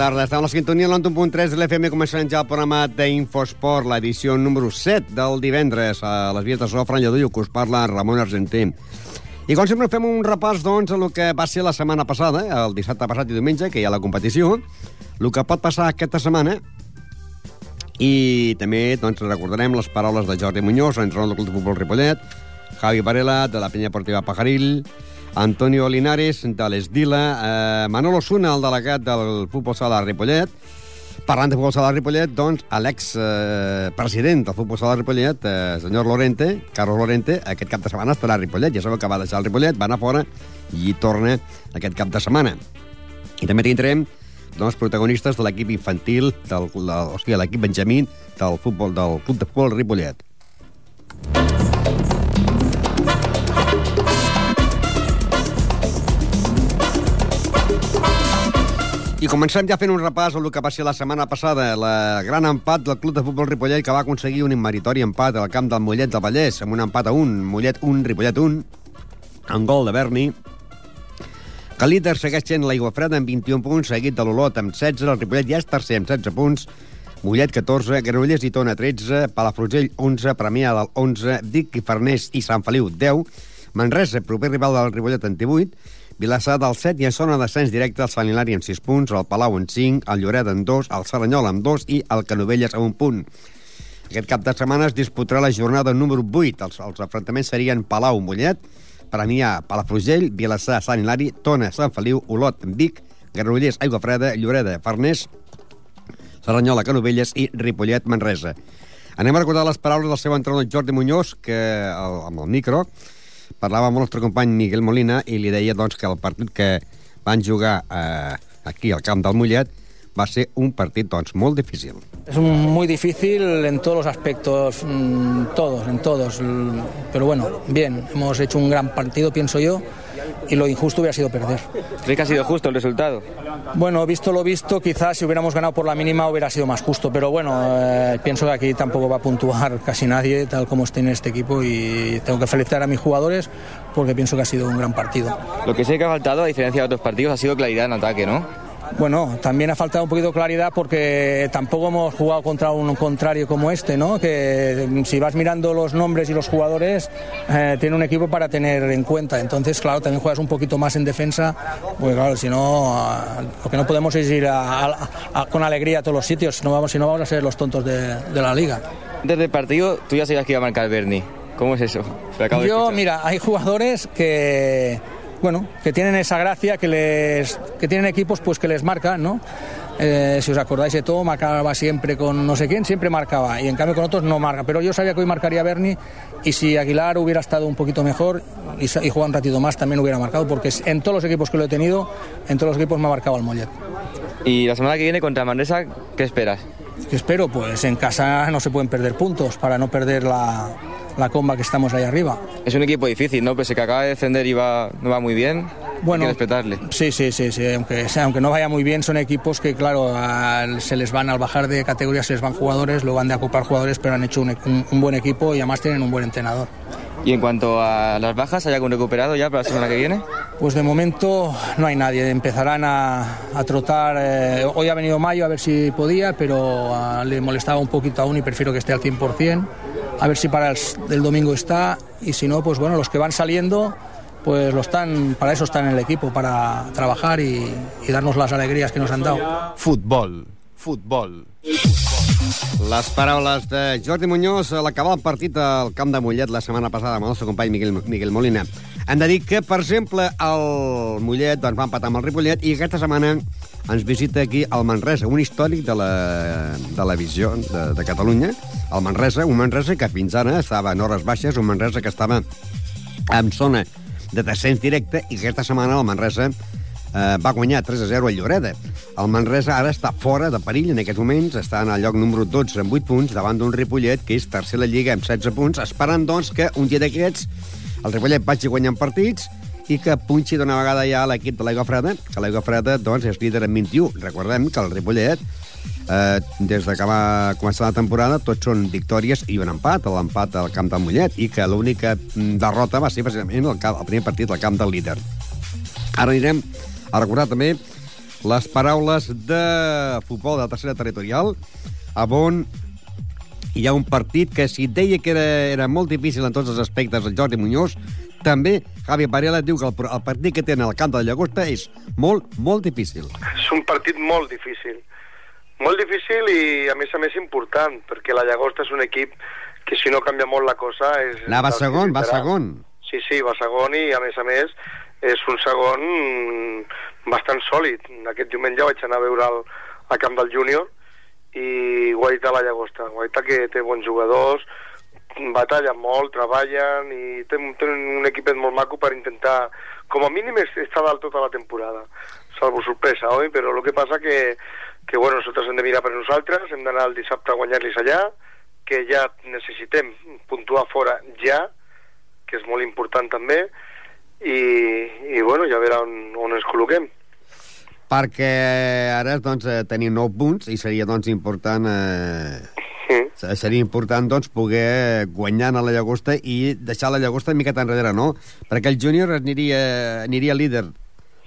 tarda. Estem a la sintonia de l'1.3 de l'FM. Començarem ja el programa d'Infosport, l'edició número 7 del divendres. A les vies de so, Fran Lladullo, que us parla Ramon Argentí. I com sempre fem un repàs doncs, el que va ser la setmana passada, el dissabte passat i diumenge, que hi ha la competició, el que pot passar aquesta setmana, i també doncs, recordarem les paraules de Jordi Muñoz, entrenador del Club de Futbol Ripollet, Javi Varela, de la Penya Deportiva Pajaril, Antonio Linares, de l'Esdila, eh, Manolo Suna, el delegat del Futbol Sala Ripollet, Parlant de futbol sala Ripollet, doncs, l'ex-president eh, del futbol sala Ripollet, eh, senyor Lorente, Carlos Lorente, aquest cap de setmana estarà a Ripollet. Ja sabeu que va deixar el Ripollet, va anar fora i torna aquest cap de setmana. I també tindrem doncs, protagonistes de l'equip infantil, del, de, o sigui, l'equip Benjamí del futbol del Club de Futbol Ripollet. I comencem ja fent un repàs al que va ser la setmana passada, la gran empat del Club de Futbol Ripollet que va aconseguir un immeritori empat al camp del Mollet del Vallès, amb un empat a un, Mollet 1, Ripollet 1, en gol de Berni. Que el líder segueix sent l'Aigua Freda amb 21 punts, seguit de l'Olot amb 16, el Ripollet ja és tercer amb 16 punts, Mollet 14, Granollers i Tona 13, Palafrugell 11, Premià del 11, Vic i Farners i Sant Feliu 10, Manresa, proper rival del Ripollet en 18, Vilassar del 7 i en zona d'ascens directe el Hilari amb 6 punts, el Palau en 5, el Lloret en 2, el Saranyol amb 2 i el Canovelles amb un punt. Aquest cap de setmana es disputarà la jornada número 8. Els, els enfrontaments serien Palau-Mollet, Premià, Palafrugell, Vilassar, Sant Hilari, Tona, Sant Feliu, Olot, Vic, Granollers, Aigua Freda, Lloreda, Farners, Serranyola, Canovelles i Ripollet, Manresa. Anem a recordar les paraules del seu entrenador Jordi Muñoz, que el, amb el micro, parlava amb el nostre company Miguel Molina i li deia doncs, que el partit que van jugar eh, aquí al camp del Mollet va ser un partit doncs, molt difícil. Es muy difícil en todos los aspectos, mmm, todos, en todos. Pero bueno, bien, hemos hecho un gran partido, pienso yo, y lo injusto hubiera sido perder. ¿Crees que ha sido justo el resultado? Bueno, visto lo visto, quizás si hubiéramos ganado por la mínima hubiera sido más justo, pero bueno, eh, pienso que aquí tampoco va a puntuar casi nadie, tal como esté en este equipo, y tengo que felicitar a mis jugadores porque pienso que ha sido un gran partido. Lo que sé que ha faltado, a diferencia de otros partidos, ha sido claridad en ataque, ¿no? Bueno, también ha faltado un poquito de claridad porque tampoco hemos jugado contra un contrario como este, ¿no? Que si vas mirando los nombres y los jugadores, eh, tiene un equipo para tener en cuenta. Entonces, claro, también juegas un poquito más en defensa, porque claro, si no, lo que no podemos es ir a, a, a, con alegría a todos los sitios, si no vamos, si no vamos a ser los tontos de, de la liga. Desde el partido, tú ya sabías que iba a marcar Berni. ¿Cómo es eso? Yo, mira, hay jugadores que bueno, que tienen esa gracia, que, les, que tienen equipos pues que les marcan, ¿no? Eh, si os acordáis de todo, marcaba siempre con no sé quién, siempre marcaba, y en cambio con otros no marca. Pero yo sabía que hoy marcaría Berni, y si Aguilar hubiera estado un poquito mejor y, y jugado un ratito más, también hubiera marcado, porque en todos los equipos que lo he tenido, en todos los equipos me ha marcado el Mollet. Y la semana que viene contra Manresa, ¿qué esperas? ¿Qué espero? Pues en casa no se pueden perder puntos para no perder la, la comba que estamos ahí arriba. Es un equipo difícil, ¿no? Pese que acaba de descender y va, no va muy bien. Bueno, hay que respetarle. Sí, sí, sí, sí. Aunque, aunque no vaya muy bien, son equipos que, claro, al, se les van al bajar de categoría, se les van jugadores, luego van de ocupar jugadores, pero han hecho un, un, un buen equipo y además tienen un buen entrenador. Y en cuanto a las bajas, ¿hay algún recuperado ya para la semana que viene? Pues de momento no hay nadie. Empezarán a, a trotar. Eh, hoy ha venido Mayo a ver si podía, pero uh, le molestaba un poquito aún y prefiero que esté al 100%. A ver si para el, el domingo está. Y si no, pues bueno, los que van saliendo pues lo están, para eso están en el equipo, para trabajar y, y darnos las alegrías que nos han dado. Futbol, futbol. Les paraules de Jordi Muñoz a l'acabar el partit al camp de Mollet la setmana passada amb el nostre company Miguel, Miguel Molina. Hem de dir que, per exemple, el Mollet doncs, va empatar amb el Ripollet i aquesta setmana ens visita aquí el Manresa, un històric de la, de la visió de, de Catalunya, el Manresa, un Manresa que fins ara estava en hores baixes, un Manresa que estava en zona de descens directe i aquesta setmana el Manresa eh, va guanyar 3 a 0 a Lloreda. El Manresa ara està fora de perill en aquests moments, està en el lloc número 12 amb 8 punts davant d'un Ripollet que és tercer la Lliga amb 16 punts, esperant doncs que un dia d'aquests el Ripollet vagi guanyant partits i que punxi d'una vegada ja l'equip de l'Aigua Freda, que l'Aigua Freda doncs, és líder amb 21. Recordem que el Ripollet eh, des de que va començar la temporada tots són victòries i un empat, l'empat al camp del Mollet, i que l'única derrota va ser precisament el, el primer partit al camp del líder. Ara anirem a recordar també les paraules de futbol de la tercera territorial, on hi ha un partit que si deia que era, era molt difícil en tots els aspectes el Jordi Muñoz, també Javi Varela diu que el, el partit que tenen al camp de la Llagosta és molt, molt difícil. És un partit molt difícil. Molt difícil i, a més a més, important, perquè la Llagosta és un equip que si no canvia molt la cosa... És Anava segon, va segon. Sí, sí, va segon i, a més a més, és un segon bastant sòlid. Aquest diumenge vaig anar a veure el, al camp del júnior i Guaita la Llagosta. Guaita que té bons jugadors, batallen molt, treballen i tenen, un equipet molt maco per intentar, com a mínim, estar dalt tota la temporada. Salvo sorpresa, oi? Però el que passa que, que bueno, nosaltres hem de mirar per nosaltres, hem d'anar el dissabte a guanyar-los allà, que ja necessitem puntuar fora ja, que és molt important també, i, i bueno, ja veurà on, on ens col·loquem perquè ara doncs, eh, tenim 9 punts i seria doncs, important eh, sí. seria important doncs, poder guanyar a la Llagosta i deixar la Llagosta una miqueta enrere, no? Perquè el júnior aniria, aniria líder,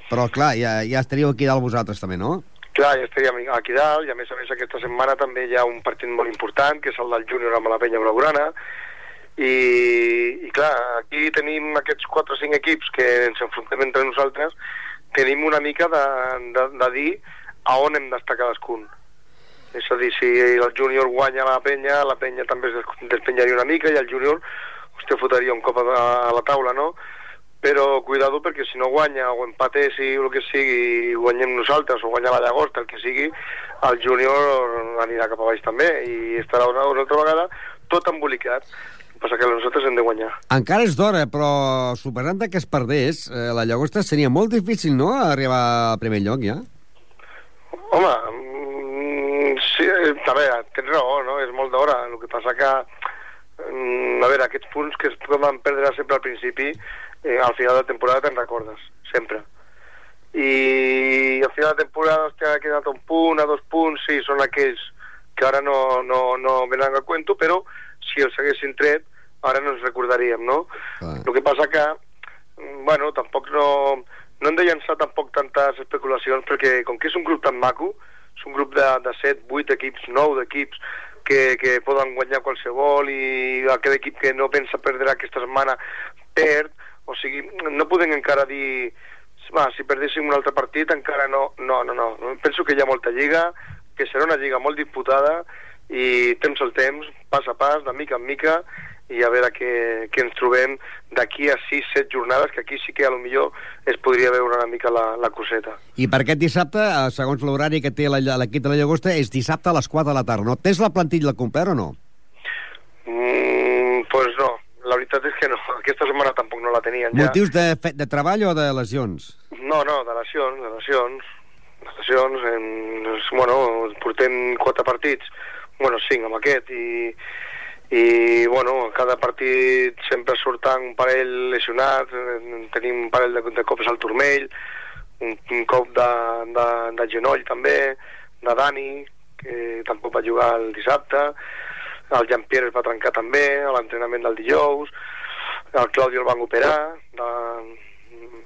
però clar, ja, ja estaríeu aquí dalt vosaltres també, no? Clar, ja estaríem aquí dalt, i a més a més aquesta setmana també hi ha un partit molt important, que és el del júnior amb la penya blaugrana, i, i clar, aquí tenim aquests 4 o 5 equips que ens enfrontem entre nosaltres, tenim una mica de, de, de dir a on hem d'estar cadascun. És a dir, si el júnior guanya la penya, la penya també es despenyaria una mica i el júnior hòstia, fotria un cop a, la taula, no? Però cuidado perquè si no guanya o empates i el que sigui, guanyem nosaltres o guanya la llagosta, el que sigui, el júnior anirà cap a baix també i estarà una, una altra vegada tot embolicat passa que nosaltres hem de guanyar. Encara és d'hora, però superant que es perdés, eh, la Llagosta seria molt difícil, no?, arribar al primer lloc, ja? Home, mm, sí, eh, a veure, tens raó, no?, és molt d'hora. El que passa que, mm, a veure, aquests punts que es poden perdre sempre al principi, eh, al final de temporada te'n recordes, sempre. I al final de temporada hòstia, ha quedat un punt, a dos punts, sí, són aquells que ara no, no, no venen a cuento, però si els haguessin tret, ara no ens recordaríem, no? Clar. El que passa que, mm, bueno, tampoc no, no hem de llançar tampoc tantes especulacions, perquè com que és un grup tan maco, és un grup de, de 7, 8 equips, 9 equips, que, que poden guanyar qualsevol i aquest equip que no pensa perdre aquesta setmana perd, o sigui, no podem encara dir va, si perdéssim un altre partit encara no, no, no, no, penso que hi ha molta lliga, que serà una lliga molt disputada i temps al temps, pas a pas, de mica en mica, i a veure què, què ens trobem d'aquí a 6-7 jornades, que aquí sí que a lo millor es podria veure una mica la, la coseta. I per aquest dissabte, eh, segons l'horari que té l'equip de la Llagosta, és dissabte a les 4 de la tarda, no? Tens la plantilla completa o no? Mm, pues no, la veritat és que no. Aquesta setmana tampoc no la tenien ja. Motius de, de treball o de lesions? No, no, de lesions, de lesions. De lesions, en, bueno, portem quatre partits, bueno, cinc amb aquest, i i bueno, cada partit sempre surten un parell lesionat, tenim un parell de, de cops al turmell, un, un cop de, de, de genoll també, de Dani, que tampoc va jugar el dissabte, el Jean-Pierre es va trencar també a l'entrenament del dijous, el Claudio el van operar de,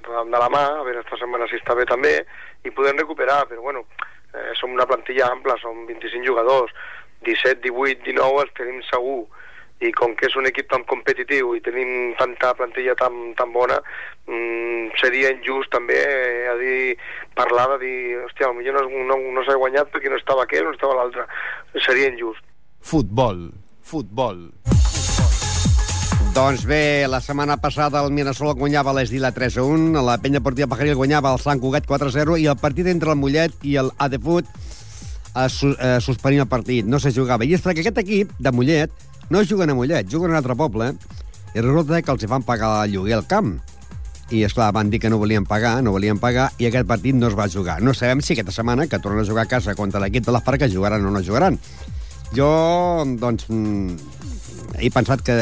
de, de la mà, a veure esta setmana si està bé també, i podem recuperar, però bueno, eh, som una plantilla ampla, som 25 jugadors, 17, 18, 19 els tenim segur. I com que és un equip tan competitiu i tenim tanta plantilla tan, tan bona mmm, seria injust també eh, a dir, parlar de dir hòstia, potser no, no, no s'ha guanyat perquè no estava aquell, no estava l'altre. Seria injust. Futbol, futbol. Doncs bé, la setmana passada el Mirasol guanyava l'Esdila 3-1, la Penya Portiva Pajaril guanyava el Sant Cugat 4-0 i el partit entre el Mollet i el Adefut es, su suspenia el partit, no se jugava. I és perquè aquest equip de Mollet no juguen a Mollet, juguen a un altre poble, i resulta que els van pagar el lloguer al camp. I, és clar van dir que no volien pagar, no volien pagar, i aquest partit no es va jugar. No sabem si aquesta setmana, que tornen a jugar a casa contra l'equip de les Parques, jugaran o no jugaran. Jo, doncs, mm, he pensat que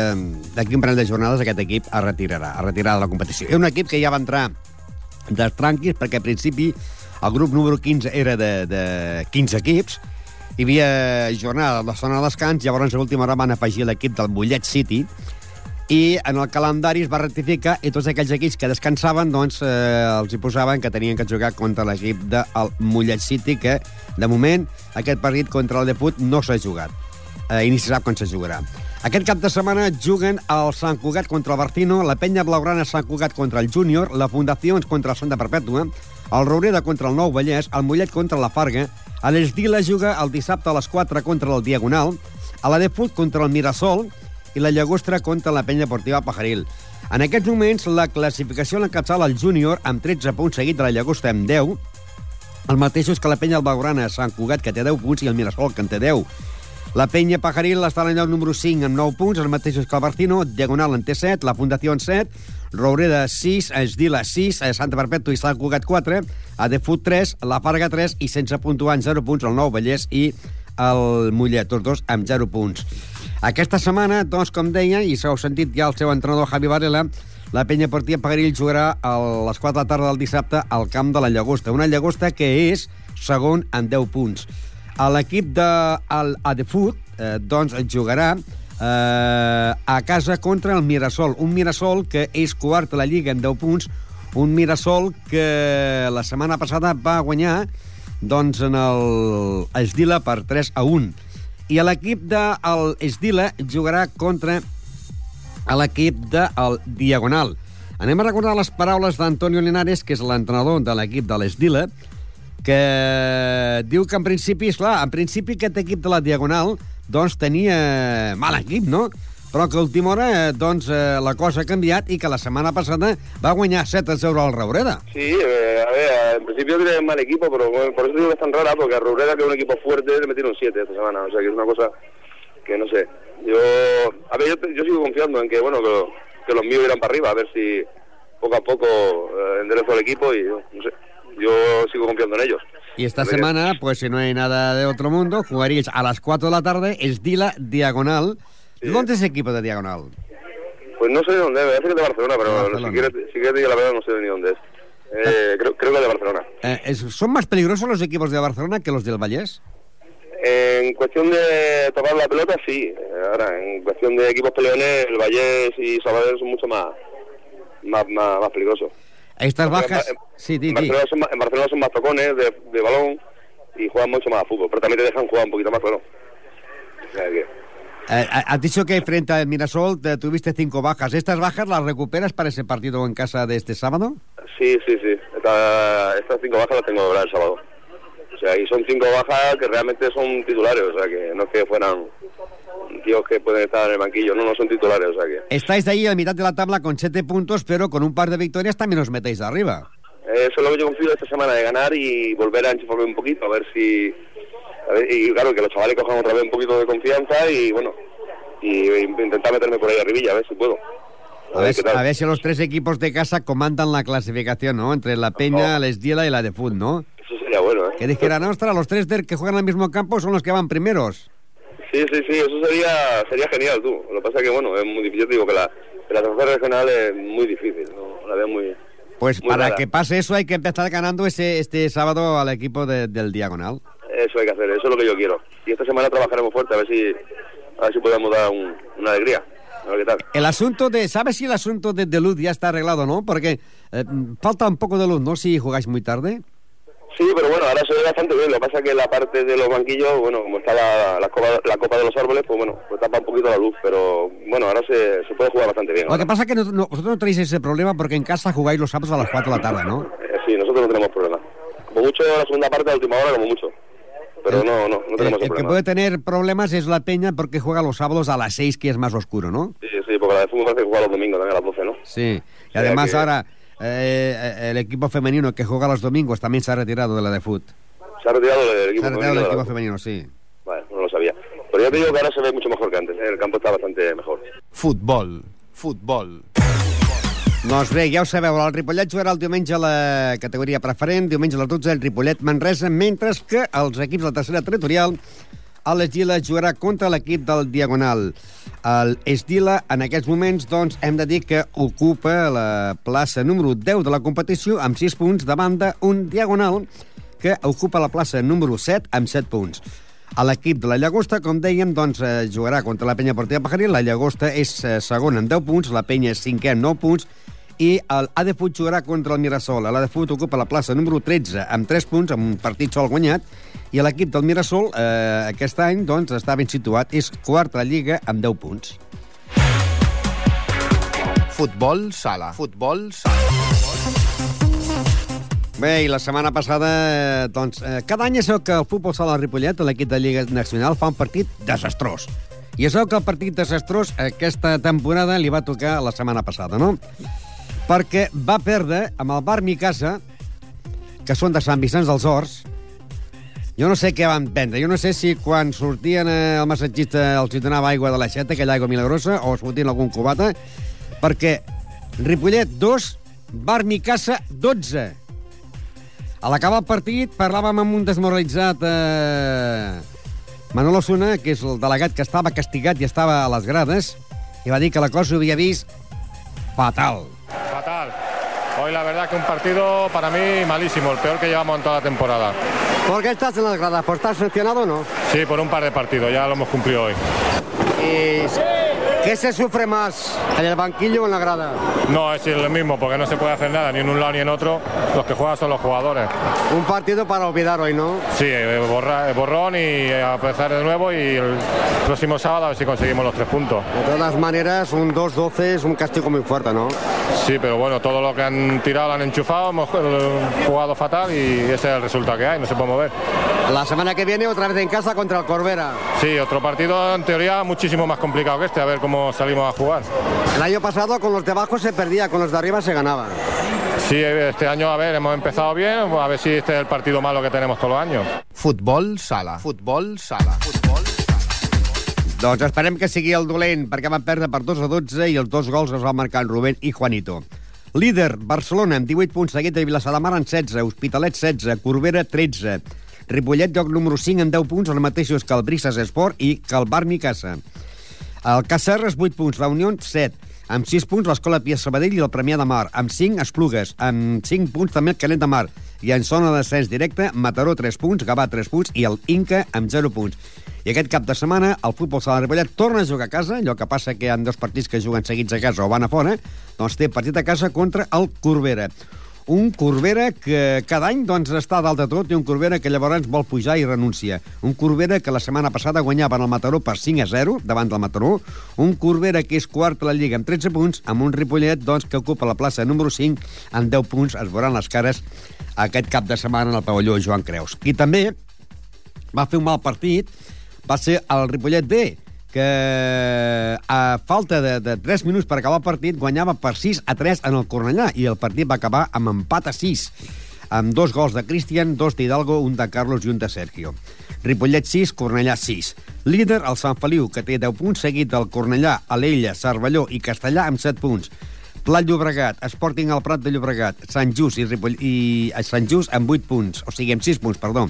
d'aquí un parell de jornades aquest equip es retirarà, es retirarà de la competició. És un equip que ja va entrar de tranquis, perquè al principi el grup número 15 era de, de 15 equips, hi havia jornada de la zona de descans, llavors a l'última hora van afegir l'equip del Mollet City, i en el calendari es va rectificar i tots aquells equips que descansaven doncs, eh, els hi posaven que tenien que jugar contra l'equip del Mollet City, que de moment aquest partit contra el Deput no s'ha jugat. Eh, I ni se sap quan se jugarà. Aquest cap de setmana juguen el Sant Cugat contra el Barcino, la Penya Blaugrana Sant Cugat contra el Júnior, la Fundacions contra el Santa Perpètua, el Roureda contra el Nou Vallès, el Mollet contra la Farga, a l'Esdila juga el dissabte a les 4 contra el Diagonal, a la Deput contra el Mirasol i la Llagostra contra la Penya Deportiva Pajaril. En aquests moments, la classificació l'encapçala el Júnior amb 13 punts seguit de la Llagostra amb 10, el mateix és que la penya Albagrana, Sant Cugat, que té 10 punts, i el Mirasol, que en té 10. La penya Pajaril està en el lloc número 5 amb 9 punts, el mateix és que el Barcino, Diagonal en té 7, la Fundació en 7, Roureda 6, Esdila 6, eh, Santa Perpètua i Sant Cugat 4, Adefut 3, la Farga 3 i sense puntuar en 0 punts el Nou Vallès i el Mollet, tots dos amb 0 punts. Aquesta setmana, doncs, com deia, i s'heu sentit ja el seu entrenador Javi Varela, la penya Portia Pagarill jugarà a les 4 de la tarda del dissabte al camp de la Llagosta. Una Llagosta que és segon en 10 punts. A l'equip de l'Adefut, eh, doncs, jugarà eh, a casa contra el Mirasol. Un Mirasol que és quart a la Lliga en 10 punts, un Mirasol que la setmana passada va guanyar doncs, en el Esdila per 3 a 1. I l'equip de l'Esdila jugarà contra l'equip del Diagonal. Anem a recordar les paraules d'Antonio Linares, que és l'entrenador de l'equip de l'Esdila, que diu que en principi, esclar, en principi aquest equip de la Diagonal doncs tenia mal equip, no? Però que a última hora eh, doncs, eh, la cosa ha canviat i que la setmana passada va guanyar 7 a 0 al Raureda. Sí, eh, a ver, en principio tiene mal equipo, pero bueno, por eso digo que tan rara, porque a Roureda, que es un equipo fuerte, le metieron 7 esta semana. O sea, que es una cosa que no sé. Yo, a ver, yo, yo sigo confiando en que, bueno, que, que los míos irán para arriba, a ver si poco a poco eh, enderezo el equipo y, no sé, yo sigo confiando en ellos. Y esta semana, pues si no hay nada de otro mundo, jugaríais a las 4 de la tarde, Esdila Diagonal. Sí. ¿Dónde es ese equipo de Diagonal? Pues no sé de dónde, me parece que es de Barcelona, pero Barcelona. si quieres, si quieres la verdad no sé ni dónde es. Eh, creo, creo que es de Barcelona. Eh, es- ¿Son más peligrosos los equipos de Barcelona que los del Vallés? En cuestión de tocar la pelota, sí. Ahora, en cuestión de equipos peleones, el Vallés y Sabadell son mucho más, más, más, más peligrosos. Estas bajas... en- Sí. Barcelona son, en Barcelona son más tocones de, de balón y juegan mucho más a fútbol, pero también te dejan jugar un poquito más, claro. O sea que, Eh, has dicho que frente al Mirasol te tuviste cinco bajas. ¿Estas bajas las recuperas para ese partido en casa de este sábado? sí, sí, sí. Esta- estas cinco bajas las tengo que hablar el sábado. O sea, y son cinco bajas que realmente son titulares, o sea, que no es que fueran tíos que pueden estar en el banquillo, no, no son titulares, o sea que... Estáis ahí a mitad de la tabla con siete puntos, pero con un par de victorias también os metéis arriba. Eh, Eso es lo que yo confío esta semana, de ganar y volver a enchufarme un poquito, a ver si... a ver, y claro, que los chavales cojan otra vez un poquito de confianza y bueno, y intentar meterme por ahí arribilla, a ver si puedo. A ver, qué tal. a ver si los tres equipos de casa comandan la clasificación, ¿no? Entre la Peña, No. la Esdiela y la de Fut, ¿no? Eso sería bueno, ¿eh? Que dijeran, ostras, los tres del que juegan al mismo campo son los que van primeros. Sí, sí, sí, eso sería sería genial, tú. Lo que pasa es que, bueno, es muy difícil. Yo te digo que la, que la regional es muy difícil, ¿no? La veo muy... Pues Muy para rara. que pase eso hay que empezar ganando ese este sábado al equipo de- del Diagonal. Eso hay que hacer, eso es lo que yo quiero. Y esta semana trabajaremos fuerte, a ver si, a ver si podemos dar un- una alegría. A ver qué tal. El asunto de... ¿Sabes si el asunto de, de luz ya está arreglado, no? Porque eh, falta un poco de luz, ¿no? Si jugáis muy tarde. Sí, pero bueno, ahora se ve bastante bien. Lo que pasa es que la parte de los banquillos, bueno, como está la, la, copa, la copa de los árboles, pues bueno, pues tapa un poquito la luz. Pero bueno, ahora se, se puede jugar bastante bien. Lo que pasa es que no- no- vosotros no tenéis ese problema porque en casa jugáis los sábados a las 4 de la tarde, ¿no? Eh, sí, nosotros no tenemos problema. Como mucho la segunda parte, la última hora, como mucho. Pero El- no, no, no El, tenemos el ese que puede tener problemas es la Peña porque juega los sábados a las 6, que es más oscuro, ¿no? Sí, sí, porque la de fútbol parece que juega los domingos también a las 12, ¿no? Sí. Y sea además que- ahora eh, el equipo femenino que juega los domingos también se ha retirado de la de fut. Se ha retirado el equipo Se ha retirado femenino equipo femenino, sí. Vale, no lo sabía. Pero ya te digo que ahora se ve mucho mejor que antes. ¿eh? El campo está bastante mejor. Futbol. Futbol. Doncs bé, ja ho sabeu, el Ripollet jugarà el diumenge a la categoria preferent, diumenge a les 12 el Ripollet Manresa, mentre que els equips de la tercera territorial a l'Esdila jugarà contra l'equip del Diagonal. El Esdila, en aquests moments, doncs, hem de dir que ocupa la plaça número 10 de la competició amb 6 punts davant d'un Diagonal que ocupa la plaça número 7 amb 7 punts. A l'equip de la Llagosta, com dèiem, doncs, eh, jugarà contra la penya Portilla Pajaril. La Llagosta és eh, segona amb 10 punts, la penya és cinquè amb 9 punts, i el Adefut jugarà contra el Mirasol. L'Adefut ocupa la plaça número 13 amb 3 punts, amb un partit sol guanyat, i l'equip del Mirasol eh, aquest any doncs, està ben situat, és quart a la Lliga amb 10 punts. Futbol sala. Futbol sala. Bé, i la setmana passada, eh, doncs, eh, cada any es veu que el futbol sala Ripollet, l'equip de Lliga Nacional, fa un partit desastrós. I es veu que el partit desastrós aquesta temporada li va tocar la setmana passada, no? Perquè va perdre amb el Bar Micasa, que són de Sant Vicenç dels Horts, jo no sé què van prendre. Jo no sé si quan sortien eh, el massatgista els hi donava aigua de l'aixeta, aquella aigua milagrosa, o es fotien algun cubata, perquè Ripollet 2, Bar Micasa 12. A l'acabar el partit parlàvem amb un desmoralitzat eh, Manolo Suna, que és el delegat que estava castigat i estava a les grades, i va dir que la cosa ho havia vist fatal. Fatal. Hoy la verdad que un partido para mí malísimo, el peor que llevamos en toda la temporada. ¿Por qué estás en las gradas? ¿Por estar sancionado o no? Sí, por un par de partidos, ya lo hemos cumplido hoy. ¿Y qué se sufre más, en el banquillo o en la grada? No, es lo mismo, porque no se puede hacer nada, ni en un lado ni en otro. Los que juegan son los jugadores. Un partido para olvidar hoy, ¿no? Sí, eh, borra- eh, borrón y eh, a empezar de nuevo y el próximo sábado a ver si conseguimos los tres puntos. De todas maneras, un 2-12 es un castigo muy fuerte, ¿no? Sí, pero bueno, todo lo que han tirado lo han enchufado, hemos eh, jugado fatal y ese es el resultado que hay, no se puede mover. La semana que viene otra vez en casa contra el Corbera. Sí, otro partido en teoría muchísimo más complicado que este, a ver cómo salimos a jugar. El año pasado con los de abajo se perdía, con los de arriba se ganaba. Sí, este año, a ver, hemos empezado bien, a ver si este es el partido malo que tenemos todos los años. Futbol sala. Futbol sala. Futbol Doncs esperem que sigui el dolent, perquè van perdre per 2 a 12 i els dos gols els van marcar en Rubén i Juanito. Líder, Barcelona, amb 18 punts, seguit de Vilassar de Mar amb 16, Hospitalet 16, Corbera 13, Ripollet, lloc número 5, amb 10 punts, els mateixos que el Brises Esport i que el Barmi Casa. El Cacerres, 8 punts, la Unió, 7. Amb 6 punts, l'Escola Pia Sabadell i el Premià de Mar. Amb 5, Esplugues. Amb 5 punts, també el Canet de Mar. I en zona de descens directe, Mataró, 3 punts, Gavà, 3 punts i el Inca, amb 0 punts. I aquest cap de setmana, el futbol sala Ripollet torna a jugar a casa, allò que passa que hi ha dos partits que juguen seguits a casa o van a fora, doncs té partit a casa contra el Corbera. Un Corbera que cada any doncs, està dalt de tot i un Corbera que llavors vol pujar i renuncia. Un Corbera que la setmana passada guanyava el Mataró per 5 a 0 davant del Mataró. Un Corbera que és quart a la Lliga amb 13 punts, amb un Ripollet doncs, que ocupa la plaça número 5 amb 10 punts. Es veuran les cares aquest cap de setmana en el pavelló Joan Creus. I també va fer un mal partit, va ser el Ripollet B, que a falta de, de 3 minuts per acabar el partit guanyava per 6 a 3 en el Cornellà i el partit va acabar amb empat a 6 amb dos gols de Cristian, dos d'Hidalgo, un de Carlos i un de Sergio. Ripollet 6, Cornellà 6. Líder, el Sant Feliu, que té 10 punts, seguit del Cornellà, Alella, Cervelló i Castellà amb 7 punts. Plat Llobregat, Sporting al Prat de Llobregat, Sant Just i, Ripoll... i a Sant Just amb 8 punts, o sigui, amb 6 punts, perdó.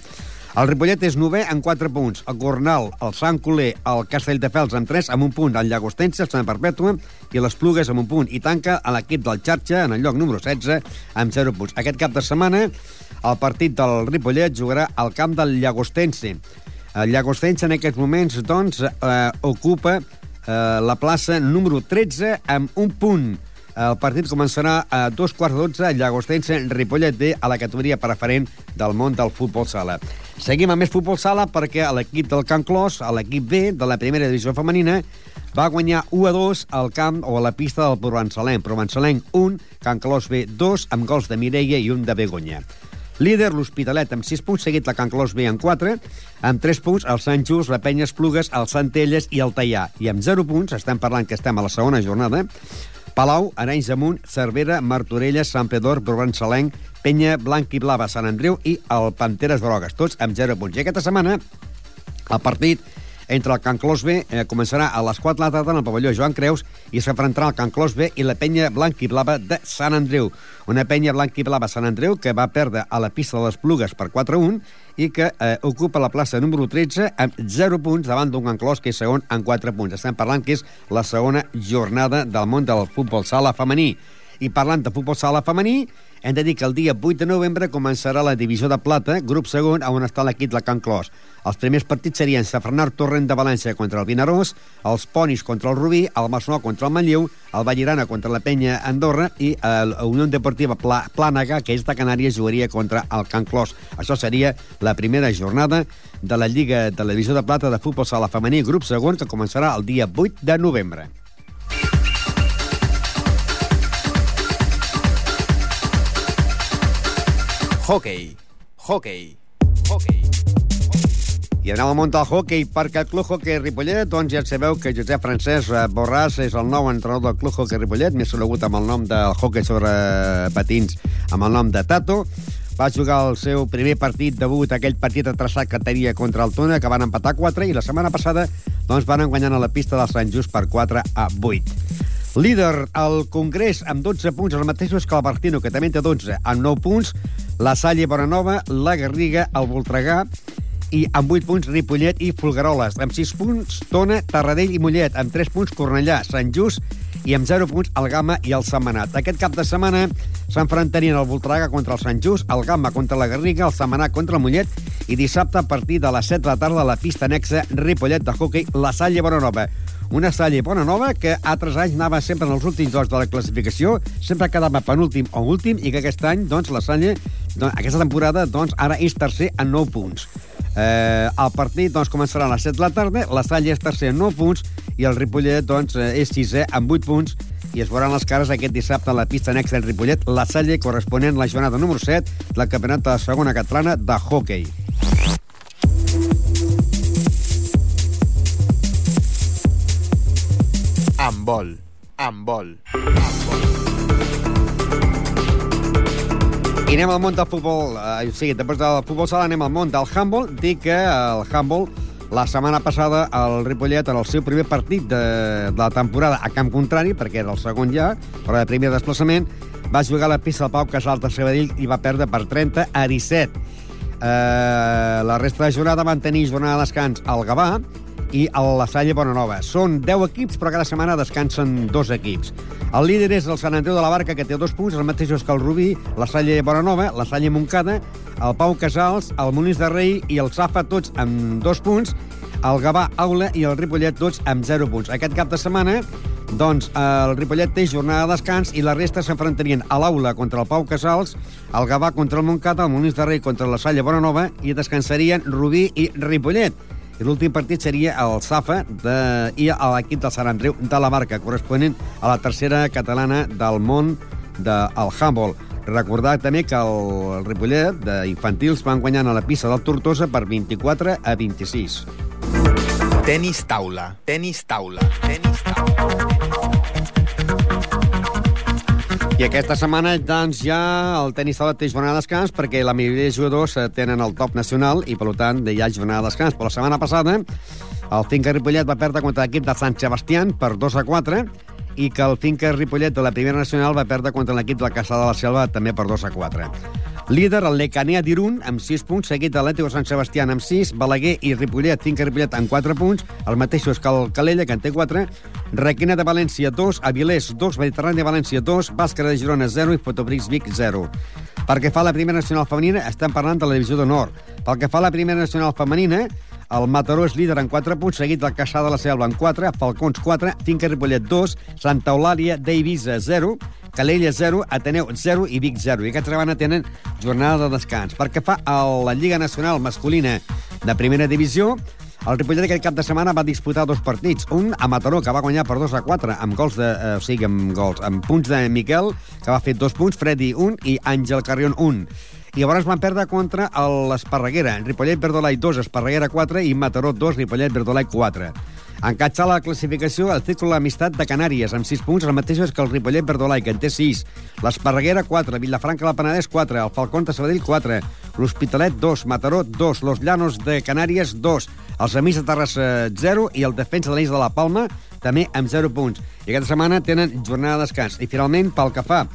El Ripollet és novè amb 4 punts. El Gornal, el Sant Coler, el Castelldefels amb 3, amb un punt. El Llagostense, el Sant Perpètua i les Plugues amb un punt. I tanca l'equip del Xarxa, en el lloc número 16, amb 0 punts. Aquest cap de setmana, el partit del Ripollet jugarà al camp del Llagostense. El Llagostense en aquests moments, doncs, eh, ocupa eh, la plaça número 13 amb un punt. El partit començarà a dos quarts de dotze, Llagostense, Ripollet B, a la categoria preferent del món del futbol sala. Seguim amb més futbol sala perquè l'equip del Can Clos, l'equip B de la primera divisió femenina, va guanyar 1 a 2 al camp o a la pista del Provençalenc. Provençalenc 1, Can Clos B 2, amb gols de Mireia i un de Begoña. Líder, l'Hospitalet, amb 6 punts, seguit la Can Clos B amb 4, amb 3 punts el Sant Just, la Penya Esplugues, el Centelles i el Tallà. I amb 0 punts, estem parlant que estem a la segona jornada, Palau, Arenys de Munt, Cervera, Martorelles, Sant Pedor, Provençalenc, Penya, Blanc i Blava, Sant Andreu i el Panteres Grogues, tots amb 0 punts. I aquesta setmana el partit entre el Can Clos B eh, començarà a les 4 de la tarda en el pavelló Joan Creus i s'enfrontarà el Can Clos B i la penya blanc i blava de Sant Andreu. Una penya blanc i blava Sant Andreu que va perdre a la pista de les Plugues per 4-1 i que eh, ocupa la plaça número 13 amb 0 punts davant d'un Can Clos que és segon amb 4 punts. Estem parlant que és la segona jornada del món del futbol sala femení. I parlant de futbol sala femení, hem de dir que el dia 8 de novembre començarà la divisió de plata, grup segon, on està l'equip de Can Clos. Els primers partits serien Safranar Torrent de València contra el Vinaròs, els Ponis contra el Rubí, el Masnou contra el Manlleu, el Vallirana contra la Penya Andorra i la Unió Deportiva Pla Plànega, que és de Canàries, jugaria contra el Can Clos. Això seria la primera jornada de la Lliga de la Divisió de Plata de Futbol Sala Femení, grup segon, que començarà el dia 8 de novembre. Hockey. Hockey. Hockey. I anem al món del hockey, perquè el Club Hockey Ripollet, doncs ja sabeu que Josep Francesc eh, Borràs és el nou entrenador del Club Hockey Ripollet, més conegut amb el nom del hockey sobre patins, amb el nom de Tato. Va jugar el seu primer partit debut, aquell partit atrasat que tenia contra el Tona, que van empatar 4, i la setmana passada doncs, van guanyar a la pista del Sant Just per 4 a 8. Líder al Congrés amb 12 punts, els mateixos que el Bartino, que també té 12, amb 9 punts, la Salle Bonanova, la Garriga, el Voltregà, i amb 8 punts Ripollet i Fulgaroles. Amb 6 punts Tona, Tarradell i Mollet. Amb 3 punts Cornellà, Sant Just i amb 0 punts el Gama i el Setmanat. Aquest cap de setmana s'enfrontarien el Voltregà contra el Sant Just, el Gama contra la Garriga, el Setmanat contra el Mollet i dissabte a partir de les 7 de la tarda a la pista anexa Ripollet de hockey La Salle Bonanova. Una Salle Bonanova que altres anys anava sempre en els últims dos de la classificació, sempre quedava penúltim o últim, i que aquest any, doncs, la Salle, doncs, aquesta temporada, doncs, ara és tercer en 9 punts. Eh, el partit doncs, començarà a les 7 de la tarda, la Salle és tercer amb 9 punts i el Ripollet doncs, eh, és sisè amb 8 punts i es veuran les cares aquest dissabte a la pista anexa del Ripollet, la Salle corresponent a la jornada número 7 del campionat de la segona catalana de hockey. Handbol. Handbol. I anem al món del futbol, eh, sigui, després del futbol sala anem al món del handball. Dic que el handball la setmana passada el Ripollet en el seu primer partit de, de la temporada a camp contrari, perquè era el segon ja, però de primer desplaçament, va jugar a la pista del Pau Casals de Sabadell i va perdre per 30 a 17. Eh, la resta de jornada van tenir jornada de descans al Gavà i a la Salle Bonanova. Són 10 equips, però cada setmana descansen dos equips. El líder és el Sant Andreu de la Barca, que té dos punts, els mateixos que el Rubí, la Salle Bonanova, la Salle Moncada, el Pau Casals, el Molins de Rei i el Safa, tots amb dos punts, el Gavà Aula i el Ripollet, tots amb 0 punts. Aquest cap de setmana, doncs, el Ripollet té jornada de descans i la resta s'enfrontarien a l'Aula contra el Pau Casals, el Gavà contra el Moncada, el Molins de Rei contra la Salle Bonanova i descansarien Rubí i Ripollet. I l'últim partit seria el Safa de, i l'equip del Sant Andreu de la Marca, corresponent a la tercera catalana del món del handball. Recordar també que el, el Ripollet d'infantils van guanyant a la pista del Tortosa per 24 a 26. Tenis taula. Tenis taula. Tenis taula. I aquesta setmana, doncs, ja el tenis taula té jornada de descans perquè la majoria de jugadors eh, tenen el top nacional i, per tant, hi ha jornada de descans. Però la setmana passada, el Finca Ripollet va perdre contra l'equip de Sant Sebastián per 2 a 4 i que el Finca Ripollet de la primera nacional va perdre contra l'equip de la Casa de la Selva també per 2 a 4. Líder, el Lecanea d'Irun, amb 6 punts, seguit de l'Ètico Sant Sebastià amb 6, Balaguer i Ripollet, Finca Ripollet amb 4 punts, el mateixos que el Calella, que en té 4, Requena de València 2, Avilés 2, Mediterrani de València 2, Bàscara de Girona 0 i Fotobrix Vic 0. Pel que fa a la primera nacional femenina, estem parlant de la divisió d'honor. Pel que fa a la primera nacional femenina, el Mataró és líder en 4 punts, seguit del Caçà de la Selva en 4, Falcons 4, Finca Ripollet 2, Santa Eulàlia d'Eivissa 0, Calella 0, Ateneu 0 i Vic 0. I aquesta setmana tenen jornada de descans. Perquè fa a la Lliga Nacional Masculina de Primera Divisió, el Ripollet aquest cap de setmana va disputar dos partits. Un a Mataró, que va guanyar per 2 a 4, amb gols de... Eh, o sigui, amb gols, amb punts de Miquel, que va fer dos punts, Freddy 1 i Àngel Carrion 1. I llavors van perdre contra l'Esparreguera. Ripollet Verdolai 2, Esparreguera 4 i Mataró 2, Ripollet Verdolai 4. Encatxa la classificació el Círculo d'Amistat de Canàries, amb 6 punts, el mateix que el Ripollet Verdolai, que en té 6. L'Esparreguera, 4. Vilafranca, la Penedès, 4. El Falcón de Sabadell, 4. L'Hospitalet, 2. Mataró, 2. Los Llanos de Canàries, 2. Els Amics de Terrassa, 0. I el Defensa de l'Eix de la Palma, també amb 0 punts. I aquesta setmana tenen jornada de descans. I finalment, pel que fa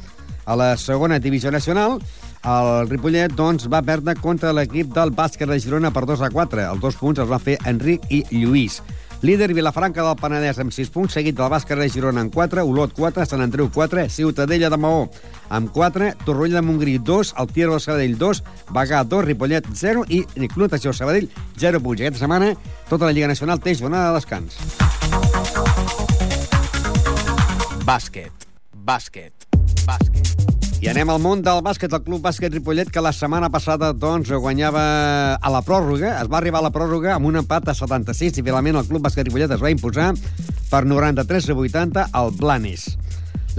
a la segona divisió nacional, el Ripollet doncs, va perdre contra l'equip del bàsquet de Girona per 2 a 4. Els dos punts els va fer Enric i Lluís. Líder Vilafranca del Penedès amb 6 punts, seguit del Bàsquet de Girona amb 4, Olot 4, Sant Andreu 4, Ciutadella de Maó amb 4, Torroella de Montgrí 2, el Tiero de Sabadell 2, Bagà 2, Ripollet 0 i Club Natació Sabadell 0 punts. Aquesta setmana tota la Lliga Nacional té jornada de descans. Bàsquet. Bàsquet. Bàsquet. I anem al món del bàsquet, el Club Bàsquet Ripollet, que la setmana passada doncs, guanyava a la pròrroga. Es va arribar a la pròrroga amb un empat a 76 i finalment el Club Bàsquet Ripollet es va imposar per 93 a 80 al Blanes.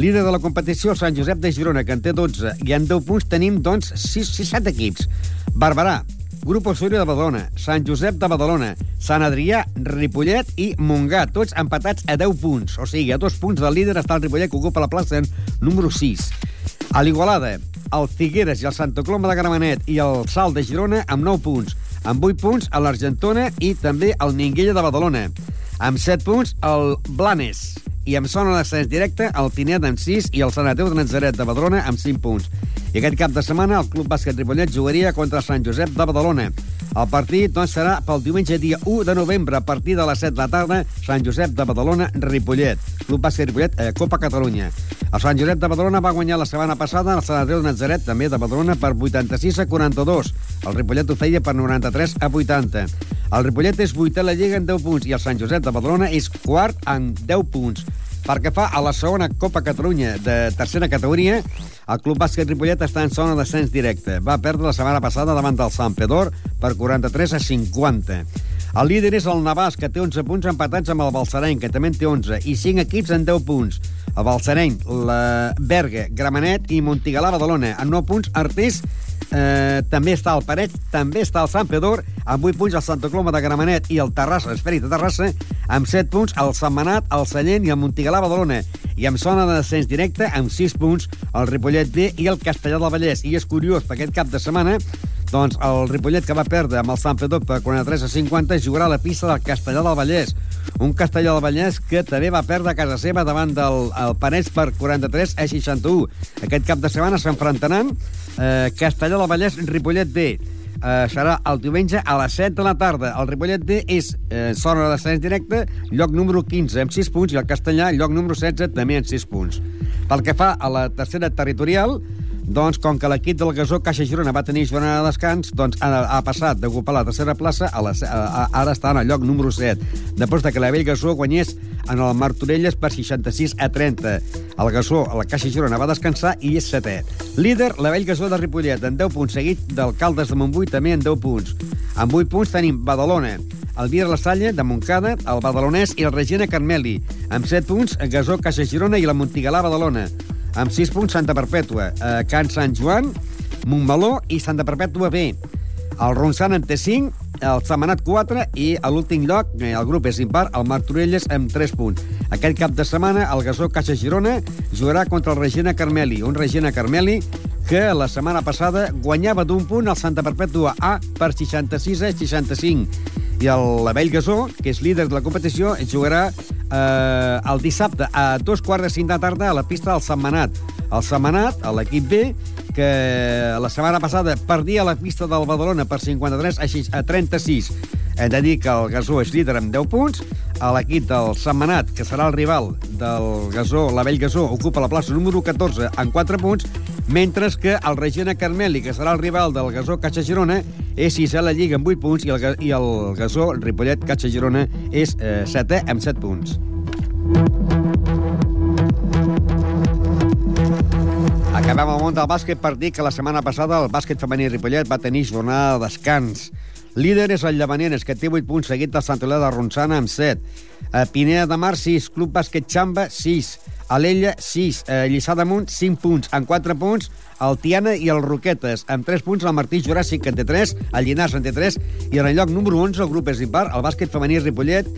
Líder de la competició, Sant Josep de Girona, que en té 12, i en 10 punts tenim, doncs, 6, 6 7 equips. Barberà, Grup Osorio de Badalona, Sant Josep de Badalona, Sant Adrià, Ripollet i Montgat, tots empatats a 10 punts. O sigui, a dos punts del líder està el Ripollet, que ocupa la plaça número 6. A l'Igualada, el Figueres i el Santa Coloma de Gramenet i el Salt de Girona amb 9 punts. Amb 8 punts a l'Argentona i també el Ninguella de Badalona. Amb 7 punts el Blanes. I amb zona d'ascens directe el Pinet amb 6 i el Sanateu de Nazaret de Badalona amb 5 punts. I aquest cap de setmana el Club Bàsquet Ripollet jugaria contra Sant Josep de Badalona. El partit doncs, serà pel diumenge dia 1 de novembre a partir de les 7 de la tarda Sant Josep de Badalona, Ripollet. Club Bàsquet Ripollet, eh, Copa Catalunya. El Sant Josep de Badalona va guanyar la setmana passada el Sant Andreu de Nazaret, també de Badalona, per 86 a 42. El Ripollet ho feia per 93 a 80. El Ripollet és vuitè a la Lliga en 10 punts i el Sant Josep de Badalona és quart en 10 punts. Perquè fa a la segona Copa Catalunya de tercera categoria, el Club Bàsquet Ripollet està en zona d'ascens directe. Va perdre la setmana passada davant del Sant Pedor per 43 a 50. El líder és el Navàs, que té 11 punts empatats amb el Balsareny, que també en té 11, i 5 equips en 10 punts. El Balsareny, la Berga, Gramenet i Montigalà Badalona. En 9 punts, Artés eh, també està el Paret, també està el Sant Pedor, amb 8 punts el Santa Coloma de Gramenet i el Terrassa, l'Esfèric de Terrassa, amb 7 punts el Sant Manat, el Sallent i el Montigalà Badalona. I amb zona de descens directe, amb 6 punts, el Ripollet B i el Castellà del Vallès. I és curiós, per aquest cap de setmana, doncs el Ripollet que va perdre amb el Sant Pedor per 43 a 50 jugarà a la pista del Castellà del Vallès. Un Castellà del Vallès que també va perdre a casa seva davant del el Parets per 43 a 61. Aquest cap de setmana s'enfrontaran eh, Castellà del Vallès, Ripollet B. Eh, serà el diumenge a les 7 de la tarda. El Ripollet D és eh, zona de descens directe, lloc número 15 amb 6 punts, i el Castellà, lloc número 16, també amb 6 punts. Pel que fa a la tercera territorial, doncs, com que l'equip del Gasó Caixa Girona va tenir jornada de descans, doncs ha, ha passat d'ocupar la tercera plaça a la, a, a, ara està en el lloc número 7, després de que la Vell Gasó guanyés en el Martorelles per 66 a 30. El Gasó, la Caixa Girona, va descansar i és setè. Líder, la Vell Gasó de Ripollet, en 10 punts, seguit d'Alcaldes de Montbui, també en 10 punts. Amb 8 punts tenim Badalona, el Vira La Salle, de Montcada, el Badalonès i el Regina Carmeli. Amb 7 punts, Gasó, Caixa Girona i la Montigalà Badalona. Amb 6 punts, Santa Perpètua, eh, Can Sant Joan, Montmeló i Santa Perpètua B. El Ronçant en té 5, el Setmanat 4 i a l'últim lloc, eh, el grup és impar, el Martorelles amb 3 punts. Aquest cap de setmana el Gasó Caixa Girona jugarà contra el Regina Carmeli, un Regina Carmeli que la setmana passada guanyava d'un punt el Santa Perpètua A per 66 a 65 i el Vell Gasó, que és líder de la competició, jugarà eh, el dissabte a dos quarts de cinc de tarda a la pista del Setmanat. El Setmanat, l'equip B, que la setmana passada perdia la pista del Badalona per 53 a 36. Hem de dir que el Gasó és líder amb 10 punts, l'equip del Setmanat, que serà el rival del Gasó, la Vell Gasó, ocupa la plaça número 14 amb 4 punts, mentre que el Regina Carmeli, que serà el rival del Gasó Caixa Girona, és sisè a la Lliga amb 8 punts i el, i el Gasó Ripollet Caixa Girona és eh, setè amb 7 punts. Acabem el món del bàsquet per dir que la setmana passada el bàsquet femení Ripollet va tenir jornada de descans. Líder és el Llavaneres, que té 8 punts, seguit del Sant Olà de Ronçana amb 7. A Pineda de Mar, 6. Club Bàsquet Xamba, 6. Alella, 6. A Lliçà d'Amunt, 5 punts. En 4 punts, el Tiana i el Roquetes. Amb 3 punts, el Martí Juràssic, en té 3, el Llinars en té 3, i en el lloc número 11, el grup és impar, el bàsquet femení Ripollet,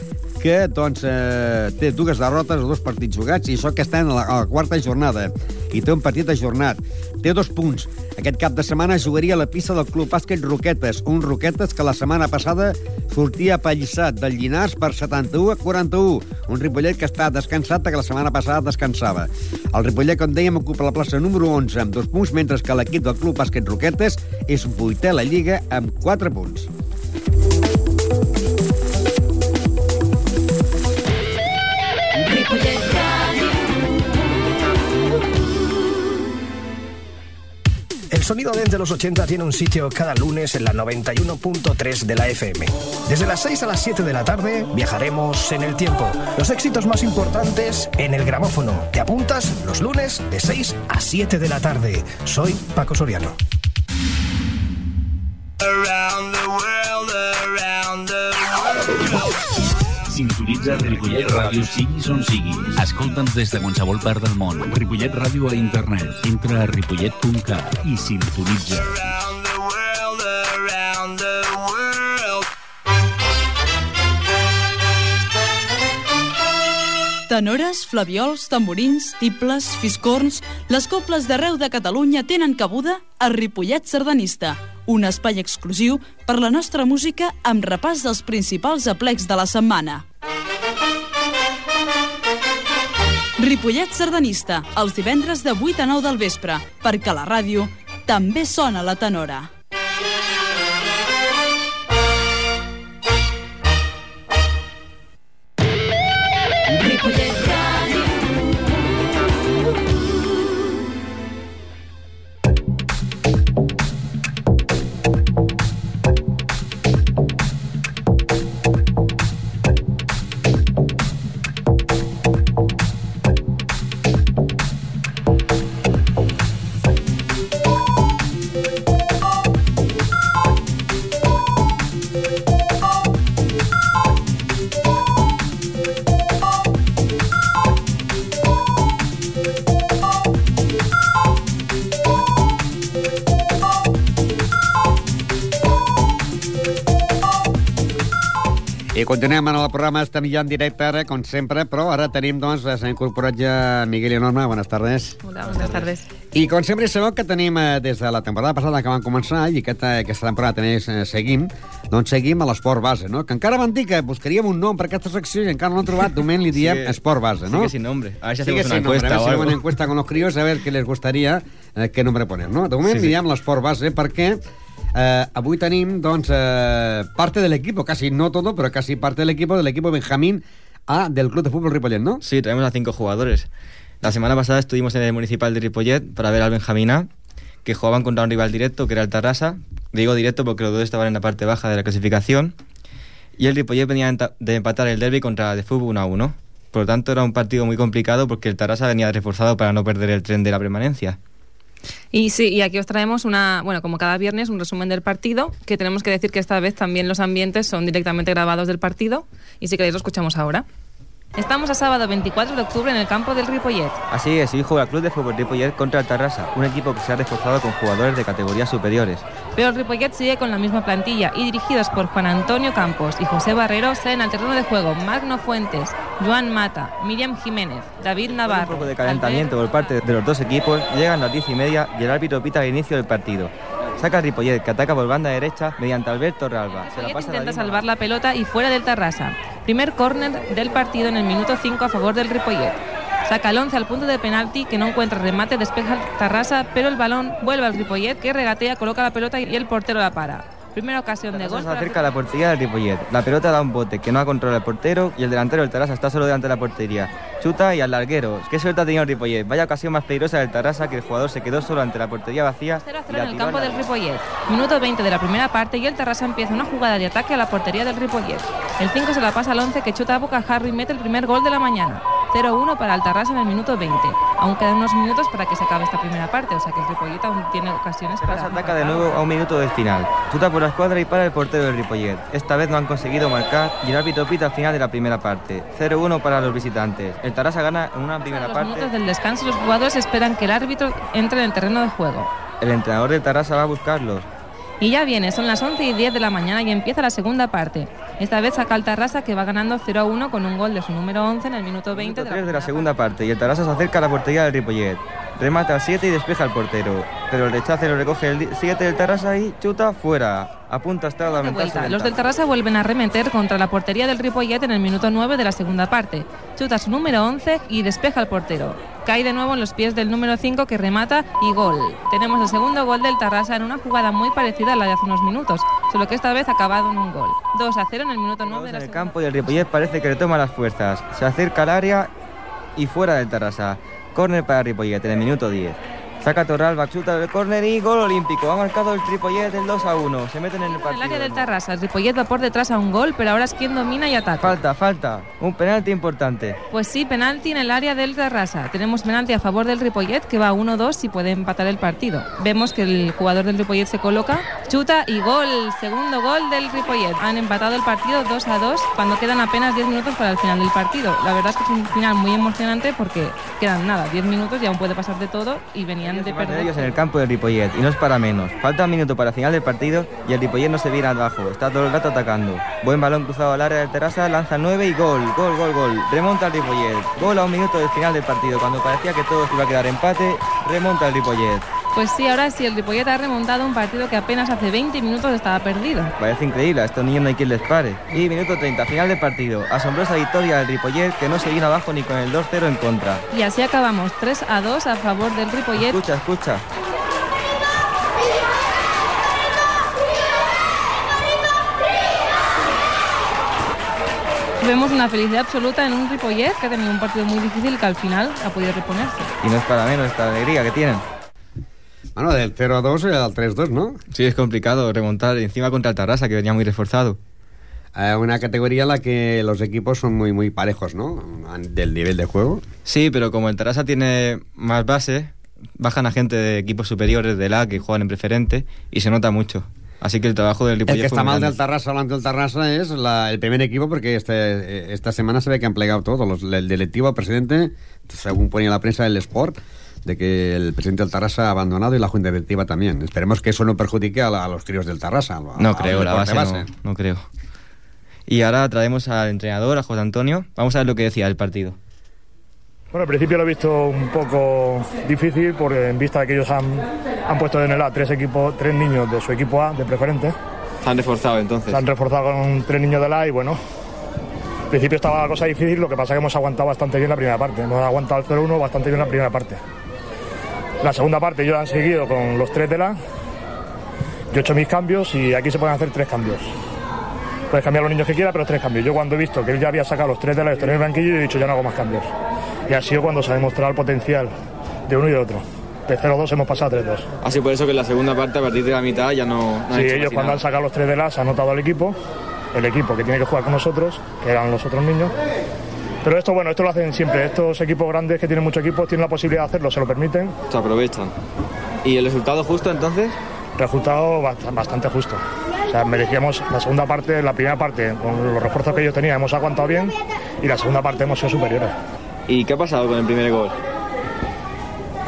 que doncs, eh, té dues derrotes dos partits jugats, i això que està en la, a la quarta jornada, i té un partit ajornat. Té dos punts. Aquest cap de setmana jugaria a la pista del Club Bàsquet Roquetes, un Roquetes que la setmana passada sortia apallissat del Llinars per 71 a 41. Un Ripollet que està descansat que la setmana passada descansava. El Ripollet, com dèiem, ocupa la plaça número 11 amb dos punts, mentre que l'equip del Club Bàsquet Roquetes és vuitè a la Lliga amb 4 punts. Sonido desde los 80 tiene un sitio cada lunes en la 91.3 de la FM. Desde las 6 a las 7 de la tarde viajaremos en el tiempo. Los éxitos más importantes en el gramófono. ¿Te apuntas? Los lunes de 6 a 7 de la tarde. Soy Paco Soriano. Sintonitza Ripollet Ràdio siguis on siguis. Escolta'ns des de qualsevol part del món. Ripollet Ràdio a internet. Entra a ripollet.cat i sintonitza. Tenores, flaviols, tamborins, tibles, fiscorns... Les cobles d'arreu de Catalunya tenen cabuda a Ripollet Sardanista, un espai exclusiu per la nostra música amb repàs dels principals aplecs de la setmana. Ripollet Sardanista, els divendres de 8 a 9 del vespre, perquè la ràdio també sona la tenora. Continuem en el programa, estem ja en directe ara, com sempre, però ara tenim, doncs, s'ha incorporat ja Miguel i Norma, buenas tardes. Hola, buenas tardes. I com sempre sabeu que tenim eh, des de la temporada passada que vam començar i aquesta, aquesta temporada també eh, seguim, doncs seguim a l'esport base, no? Que encara van dir que buscaríem un nom per aquesta secció i encara no l'hem trobat, moment li diem Sigue- esport base, ¿no? sigue sin nombre. A ver si Sigue hacemos una sin nombre, encuesta A ver o si algo. una encuesta con los críos a ver qué les gustaría, eh, qué nombre poner, no? De moment Sí, li sí. diem l'esport base perquè eh, avui tenim, doncs, eh, parte del equipo, casi no todo, pero casi parte del equipo, del equipo Benjamín A del Club de Fútbol Ripollet, ¿no? Sí, traemos a cinco jugadores. La semana pasada estuvimos en el municipal de Ripollet para ver al Benjamín A, que jugaban contra un rival directo, que era el Tarrasa. Digo directo porque los dos estaban en la parte baja de la clasificación. Y el Ripollet venía de empatar el derby contra el de fútbol 1 a 1. Por lo tanto, era un partido muy complicado porque el Tarrasa venía reforzado para no perder el tren de la permanencia. Y sí, y aquí os traemos una, bueno, como cada viernes, un resumen del partido, que tenemos que decir que esta vez también los ambientes son directamente grabados del partido, y si queréis lo escuchamos ahora. Estamos a sábado 24 de octubre en el campo del Ripollet. Así es, hoy juega el Club de Fútbol Ripollet contra el Tarrasa, un equipo que se ha reforzado con jugadores de categorías superiores. Pero el Ripollet sigue con la misma plantilla y dirigidos por Juan Antonio Campos y José Barrero salen al terreno de juego Magno Fuentes, Joan Mata, Miriam Jiménez, David Con Navarro. un poco de calentamiento por parte de los dos equipos, llegan las diez y media y el árbitro pita el inicio del partido. Saca Ripollet, que ataca por banda derecha mediante Alberto Realba. Se la pasa intenta salvar la pelota y fuera del Tarrasa. Primer córner del partido en el minuto 5 a favor del Ripollet. Saca el 11 al punto de penalti que no encuentra remate, despeja Tarrasa, pero el balón vuelve al Ripollet que regatea, coloca la pelota y el portero la para. Primera ocasión de gol. se acerca la portería del Ripollet. La pelota da un bote que no ha controlado el portero y el delantero del Tarrasa está solo delante de la portería. Chuta y al larguero. Qué suerte ha tenido el Ripollet. Vaya ocasión más peligrosa del Tarrasa que el jugador se quedó solo ante la portería vacía. y 0 la en el campo del Ripollet. Minuto 20 de la primera parte y el Tarrasa empieza una jugada de ataque a la portería del Ripollet. El 5 se la pasa al 11 que chuta a boca Harry y mete el primer gol de la mañana. 0-1 para el Tarrasa en el minuto 20. Aún quedan unos minutos para que se acabe esta primera parte, o sea que el Ripollet aún tiene ocasiones para... Tarrasa ataca de nuevo a un minuto del final. Chuta por la escuadra y para el portero del Ripollet. Esta vez no han conseguido marcar y el árbitro pita al final de la primera parte. 0-1 para los visitantes. El Tarrasa gana en una primera los parte. minutos del descanso los jugadores esperan que el árbitro entre en el terreno de juego. El entrenador del Tarrasa va a buscarlos. Y ya viene, son las 11 y 10 de la mañana y empieza la segunda parte. Esta vez saca el Tarrasa que va ganando 0 a 1 con un gol de su número 11 en el minuto 20 de la 3 de la primera segunda parte y el Tarrasa se acerca a la portería del Ripollet. Remata al 7 y despeja al portero. Pero el rechace lo recoge el 7 del Tarrasa y chuta fuera. A punto está de de aumentarse vuelta. el Los del ventaja. Tarrasa vuelven a remeter contra la portería del Ripollet en el minuto 9 de la segunda parte. Chuta su número 11 y despeja al portero. Cae de nuevo en los pies del número 5 que remata y gol. Tenemos el segundo gol del Tarrasa en una jugada muy parecida a la de hace unos minutos, solo que esta vez acabado en un gol. 2 a 0 en el minuto 9 de la en el segunda campo y el Ripollet parece que retoma las fuerzas. Se acerca al área y fuera del Tarrasa. Córner para Ripollet en el minuto 10. Saca Torralba, chuta del córner y gol olímpico. Ha marcado el Tripollet del 2 a 1. Se meten en el En partido. el área del Tarrasa, el Ripollet va por detrás a un gol, pero ahora es quien domina y ataca. Falta, falta. Un penalti importante. Pues sí, penalti en el área del Tarrasa. Tenemos penalti a favor del Ripollet que va 1-2 y puede empatar el partido. Vemos que el jugador del Ripollet se coloca, chuta y gol. Segundo gol del Ripollet. Han empatado el partido 2 a 2 cuando quedan apenas 10 minutos para el final del partido. La verdad es que es un final muy emocionante porque quedan nada, 10 minutos y aún puede pasar de todo y venían de de perder. ellos en el campo del Ripollet y no es para menos. Falta un minuto para el final del partido y el Ripollet no se viene abajo, está todo el rato atacando. Buen balón cruzado al área del Terrassa, lanza el 9 y gol, gol, gol, gol. Remonta el Ripollet. Gol a un minuto del final del partido. Cuando parecía que todo iba a quedar empate, remonta el Ripollet. Pues sí, ahora sí, el Ripollet ha remontado un partido que apenas hace 20 minutos estaba perdido. Parece increíble, a estos niños no hay quien les pare. Y minuto 30, final del partido. Asombrosa victoria del Ripollet que no se vino abajo ni con el 2-0 en contra. Y así acabamos 3 a 2 a favor del Ripollet. Escucha, escucha. Vemos una felicidad absoluta en un Ripollet que ha tenido un partido muy difícil que al final ha podido reponerse. Y no es para menos esta alegría que tienen. Bueno, del 0 a 2 al 3 2, ¿no? Sí, es complicado remontar encima contra el Tarrasa que venía muy reforzado. Eh, una categoría en la que los equipos son muy, muy parejos, ¿no? Del nivel de juego. Sí, pero como el Tarrasa tiene más base, bajan a gente de equipos superiores de la que juegan en preferente y se nota mucho. Así que el trabajo del El Ripollet que fue está mal del Tarrasa delante del Tarrasa es la- el primer equipo porque este, esta semana se ve que han plegado todos. Los, el directivo, el presidente, según ponía la prensa del Sport, de que el presidente del Tarrasa ha abandonado y la junta directiva también. Esperemos que eso no perjudique a, la- a los críos del Tarrasa. a- No creo, la base, No, no creo. Y ahora traemos al entrenador, a José Antonio. Vamos a ver lo que decía del partido. Bueno, al principio lo he visto un poco difícil porque en vista de que ellos han, han puesto en el A tres equipos, tres niños de su equipo A de preferente. Se han reforzado entonces. Se han reforzado con tres niños del A y bueno, al principio estaba la cosa difícil, lo que pasa es que hemos aguantado bastante bien la primera parte. Hemos aguantado el 0-1 bastante bien la primera parte. La segunda parte ellos han seguido con los tres del A. Yo he hecho mis cambios y aquí se pueden hacer tres cambios. Puedes cambiar los niños que quieras, pero tres cambios. Yo cuando he visto que él ya había sacado los tres de la en el banquillo, he dicho ya no hago más cambios. Y ha sido cuando se ha demostrado el potencial de uno y de otro. De 0-2 hemos pasado a 3-2. Así por eso que en la segunda parte, a partir de la mitad, ya no, no han Sí, ellos cuando nada. han sacado los tres de las, ha anotado el equipo, el equipo que tiene que jugar con nosotros, que eran los otros niños. Pero esto, bueno, esto lo hacen siempre. Estos equipos grandes que tienen muchos equipos tienen la posibilidad de hacerlo, se lo permiten. Se aprovechan. ¿Y el resultado justo entonces? Resultado bast- bastante justo. O sea, merecíamos la segunda parte, la primera parte, con los refuerzos que ellos tenían, hemos aguantado bien y la segunda parte hemos sido superiores. ¿Y qué ha pasado con el primer gol?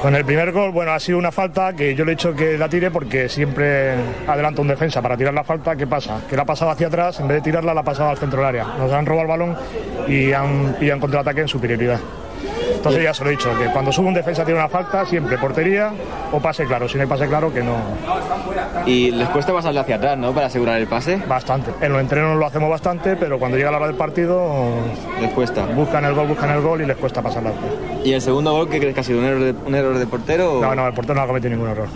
Con el primer gol, bueno, ha sido una falta que yo le he hecho que la tire porque siempre adelanta un defensa para tirar la falta. ¿Qué pasa? Que la ha pasado hacia atrás, en vez de tirarla, la ha pasado al centro del área. Nos han robado el balón y han pillado en contraataque en superioridad. Entonces ya se lo he dicho, que cuando sube un defensa tiene una falta, siempre portería o pase claro. Si no hay pase claro, que no. Y les cuesta pasarle hacia atrás, ¿no? Para asegurar el pase. Bastante. En los entrenos lo hacemos bastante, pero cuando llega la hora del partido Les cuesta. buscan el gol, buscan el gol y les cuesta pasarla. ¿Y el segundo gol qué crees que ha sido? ¿Un error de, un error de portero? o- No, no, el portero no ha cometido ningún error.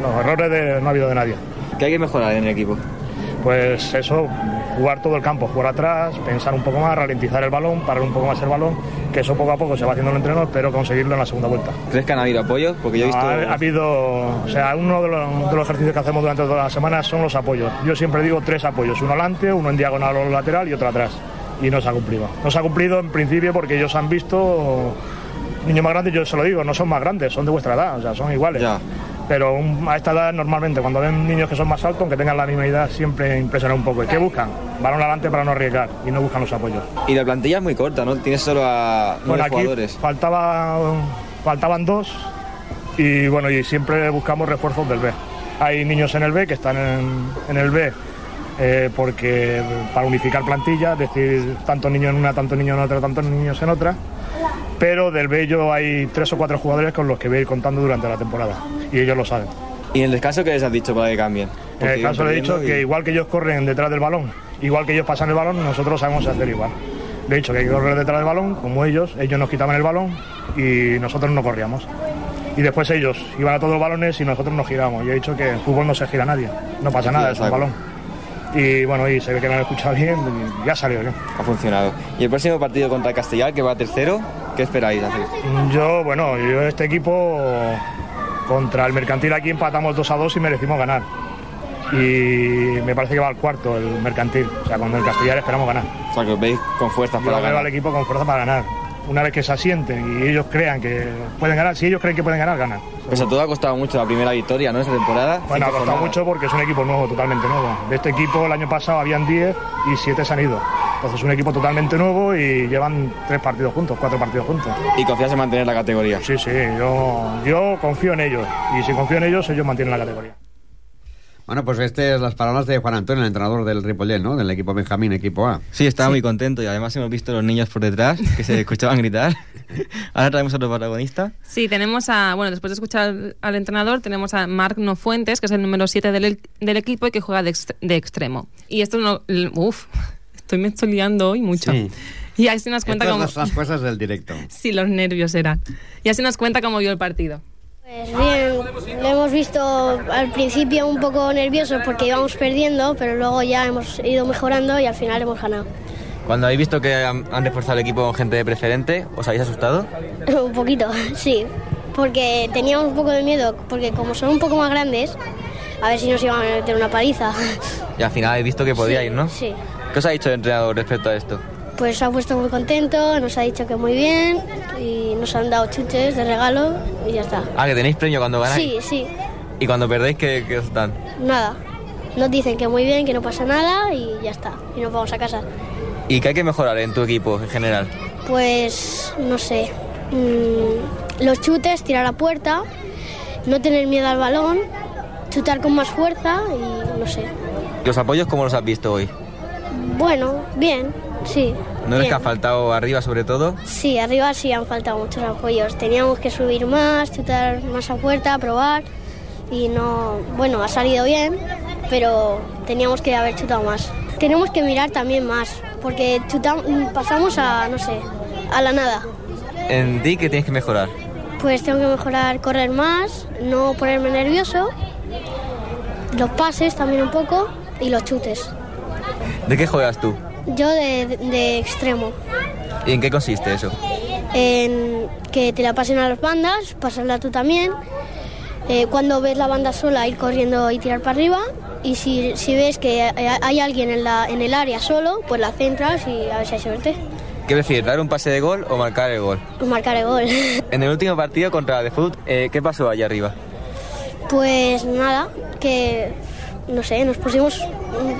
No, errores de- no ha habido de nadie. ¿Qué hay que mejorar en el equipo? Pues eso, jugar todo el campo, jugar atrás, pensar un poco más, ralentizar el balón, parar un poco más el balón, que eso poco a poco se va haciendo el entrenador, pero conseguirlo en la segunda vuelta. ¿Crees que han habido apoyos? Porque yo he visto... Ha, ha habido, o sea, uno de los, de los ejercicios que hacemos durante todas las semanas son los apoyos. Yo siempre digo tres apoyos, uno adelante, uno en diagonal o lateral y otro atrás. Y no se ha cumplido. No se ha cumplido en principio porque ellos han visto niños más grandes, yo se lo digo, no son más grandes, son de vuestra edad, o sea, son iguales. Pero un- a esta edad normalmente cuando ven niños que son más altos, aunque tengan la misma edad, siempre impresiona un poco. ¿Y qué buscan? Balón adelante para no arriesgar y no buscan los apoyos. Y la plantilla es muy corta, ¿no? Tienes solo a nueve Bueno, aquí jugadores. faltaba, faltaban dos y bueno, y siempre buscamos refuerzos del B. Hay niños en el B que están en, en el B eh, porque para unificar plantilla, es decir, tantos niños en una, tantos niños en otra, tantos niños en otra. Pero del B yo hay tres o cuatro jugadores con los que voy a ir contando durante la temporada y ellos lo saben. ¿Y en el descanso qué les has dicho para que cambien? En el caso le he dicho que igual que ellos corren detrás del balón, igual que ellos pasan el balón, nosotros sabemos hacer igual. Le he dicho que hay que correr detrás del balón, como ellos, ellos nos quitaban el balón y nosotros no corríamos. Y después ellos iban a todos los balones y nosotros nos giramos. Y he dicho que en fútbol no se gira nadie, no pasa nada, es un balón. Y bueno, y se ve que no han escuchado bien y ya salió bien. Ha funcionado. ¿Y el próximo partido contra el Castellar, que va tercero, qué esperáis hacer? Yo, bueno, yo este equipo Contra el Mercantil aquí empatamos 2 a 2 y merecimos ganar. Y me parece que va al cuarto el Mercantil. O sea, con el Castellar esperamos ganar. O sea, que os veis con fuerzas Yo para veo ganar. al equipo con fuerza para ganar. Una vez que se asienten y ellos crean que pueden ganar, si ellos creen que pueden ganar, ganan. Pese a todo ha costado mucho la primera victoria, ¿no? Esta temporada. Bueno, ha costado jornadas. mucho porque es un equipo nuevo, totalmente nuevo. De este equipo el año pasado habían 10 y 7 se han ido. Entonces es un equipo totalmente nuevo y llevan tres partidos juntos, cuatro partidos juntos. Y confías en mantener la categoría. Sí, sí, yo, yo confío en ellos. Y si confío en ellos, ellos mantienen la categoría. Bueno, pues estas las palabras de Juan Antonio, el entrenador del Ripollet, ¿no? Del equipo Benjamín, equipo A. Sí, estaba muy contento y además hemos visto a los niños por detrás que se escuchaban gritar. Ahora traemos a otro protagonista. Sí, tenemos a, bueno, después de escuchar al, al entrenador, tenemos a Marc Nofuentes, que es el número 7 del, del equipo y que juega de, ext- de extremo. Y esto no, uf, estoy me estoy liando hoy mucho. Sí. Y así nos cuenta Estas cómo, las cosas del directo. sí, los nervios eran. Y así nos cuenta cómo vio el partido. Pues bien, lo hemos visto al principio un poco nerviosos porque íbamos perdiendo, pero luego ya hemos ido mejorando y al final hemos ganado. Cuando habéis visto que han, han reforzado el equipo con gente de preferente, ¿os habéis asustado? un poquito, sí, porque teníamos un poco de miedo, porque como son un poco más grandes, a ver si nos iban a meter una paliza. Y al final habéis visto que podíais, ¿no? Sí, ¿Qué os ha dicho el entrenador respecto a esto? Pues se ha puesto muy contento, nos ha dicho que muy bien y nos han dado chuches de regalo y ya está. Ah, que tenéis premio cuando ganáis. Sí, sí, Y cuando perdéis, ¿qué, qué os dan? nada. Nos dicen que muy bien, que no pasa nada y ya está. Y nos vamos a casa. ¿Y qué hay que mejorar en tu equipo en general? Pues no sé. mm, los chutes, tirar a puerta, no tener miedo al balón, chutar con más fuerza y no sé. ¿Los apoyos cómo los has visto hoy? Bueno, bien, sí. ¿No que ha faltado arriba sobre todo? Sí, arriba sí han faltado muchos apoyos. Teníamos que subir más, chutar más a puerta, probar y no, bueno, ha salido bien, pero teníamos que haber chutado más. Tenemos que mirar también más, porque chutam- pasamos a, no sé, a la nada. En ti, ¿qué tienes que mejorar? Pues tengo que mejorar, correr más, no ponerme nervioso, los pases también un poco y los chutes. ¿De qué juegas tú? Yo de, de extremo, ¿Y en qué consiste eso? en que te la pasen a las bandas, pasarla tú también. Eh, cuando ves la banda sola, ir corriendo y tirar para arriba. Y si, si ves que hay alguien en, la, en el área solo, pues la centras y a ver si hay suerte. ¿Qué prefieres, dar un pase de gol o marcar el gol? Marcar el gol. En el último partido contra Foot, eh, ¿qué pasó allá arriba? Pues nada, que no sé, nos pusimos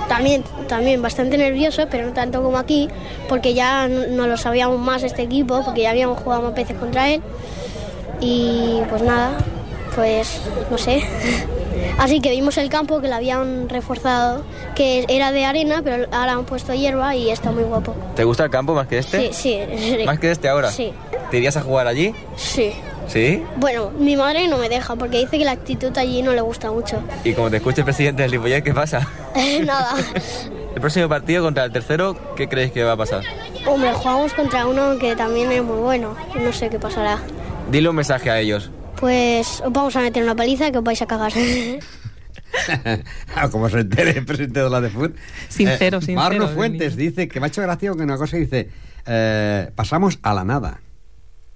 también, también bastante nerviosos, pero no tanto como aquí, porque ya no no lo sabíamos más este equipo, porque ya habíamos jugado más veces contra él. Y pues nada, pues no sé. Así que vimos el campo que lo habían reforzado, que era de arena, pero ahora han puesto hierba y está muy guapo. ¿Te gusta el campo más que este? Sí, sí. ¿Más que este ahora? Sí, ¿Te irías a jugar allí? sí. ¿Sí? Bueno, mi madre no me deja porque dice que la actitud allí no le gusta mucho. Y como te escuche el presidente del Ripollet, ¿qué pasa? Nada. El próximo partido contra el tercero, ¿qué creéis que va a pasar? Hombre, jugamos contra uno que también es muy bueno. No sé qué pasará. Dile un mensaje a ellos. Pues os vamos a meter una paliza que os vais a cagar. Ah, como se entere el presidente de la de Food. Sincero, sincero, Marno Fuentes dice que me ha hecho gracia que una cosa dice, eh, pasamos a la nada.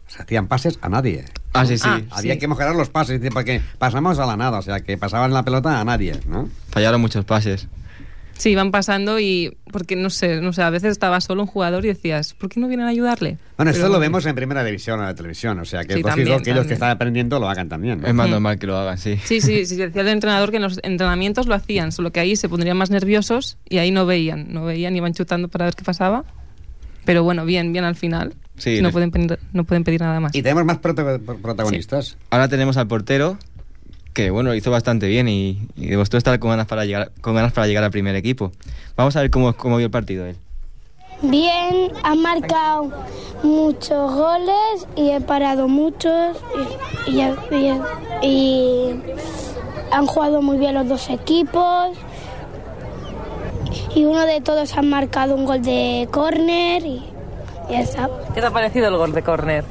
Se hacían pases a nadie. Ah, sí, sí. Ah, Había sí. que mejorar los pases, porque pasamos a la nada, o sea, que pasaban la pelota a nadie, ¿no? Fallaron muchos pases. Sí, van pasando y porque no sé, no sé, a veces estaba solo un jugador y decías, ¿por qué no vienen a ayudarle? Bueno, esto Pero- lo vemos en primera división, en la televisión, o sea, que Sí, es lógico que ellos también. que están aprendiendo lo hagan también. ¿no? Es más normal que lo hagan, sí. Sí, sí, sí, decía el entrenador que en los entrenamientos lo hacían, solo que ahí se pondrían más nerviosos y ahí no veían, no veían, iban chutando para ver qué pasaba. Pero bueno, bien, bien al final. Sí, no, les- pueden pedir, no pueden pedir nada más. Y tenemos más protagonistas. Ahora tenemos al portero, que bueno, hizo bastante bien y, y demostró estar con ganas para llegar, con ganas para llegar al primer equipo. Vamos a ver cómo, cómo vio el partido él. Bien, han marcado muchos goles y he parado muchos y, y- y- y han jugado muy bien los dos equipos y uno de todos han marcado un gol de córner y ya está, ¿Qué te ha parecido el gol de córner?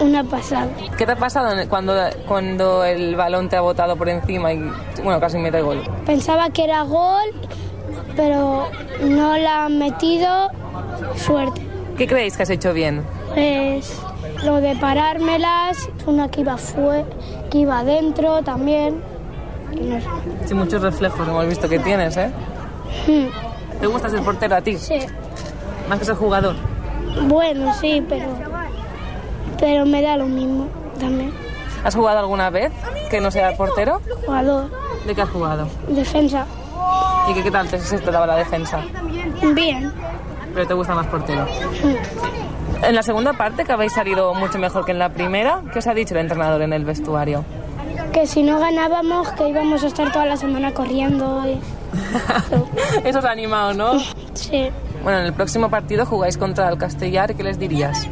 una pasada. ¿Qué te ha pasado cuando, cuando el balón te ha botado por encima y bueno, casi mete el gol? Pensaba que era gol, pero no la han metido, suerte. ¿Qué creéis que has hecho bien? Pues lo de parármelas, una que iba, fue, que iba adentro también. y no sé. Sí, muchos reflejos hemos visto que tienes, ¿eh? Hmm, ¿Te gusta ser portero a ti? Sí. Más que ser jugador. Bueno, sí, pero, pero me da lo mismo también. ¿Has jugado alguna vez que no sea portero? Jugador, ¿De qué has jugado? defensa, ¿Y qué, qué tal te, te daba la defensa? bien. Pero te gusta más portero. Hmm. En la segunda parte, que habéis salido mucho mejor que en la primera, ¿qué os ha dicho el entrenador en el vestuario? Que si no ganábamos, que íbamos a estar toda la semana corriendo. y- Eso os ha animado, ¿no? Sí, Bueno, en el próximo partido jugáis contra el Castellar, ¿qué les dirías?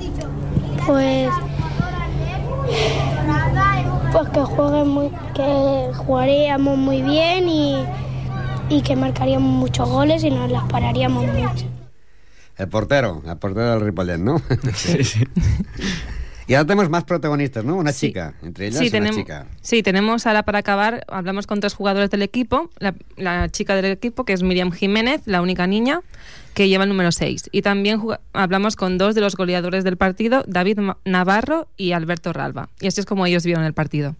pues. Pues que jueguen muy. que jugaríamos muy bien y, y que marcaríamos muchos goles y nos las pararíamos mucho. El portero, el portero del Ripollet, ¿no? Sí, sí. Y ahora tenemos más protagonistas, ¿no? Una chica, entre ellas Sí, una tenemos, chica. sí, tenemos ahora para acabar, hablamos con tres jugadores del equipo, la, la chica del equipo que es Miriam Jiménez, la única niña que lleva el número 6. Y también hablamos con dos de los goleadores del partido, David Navarro y Alberto Ralba. Y así es como ellos vieron el partido.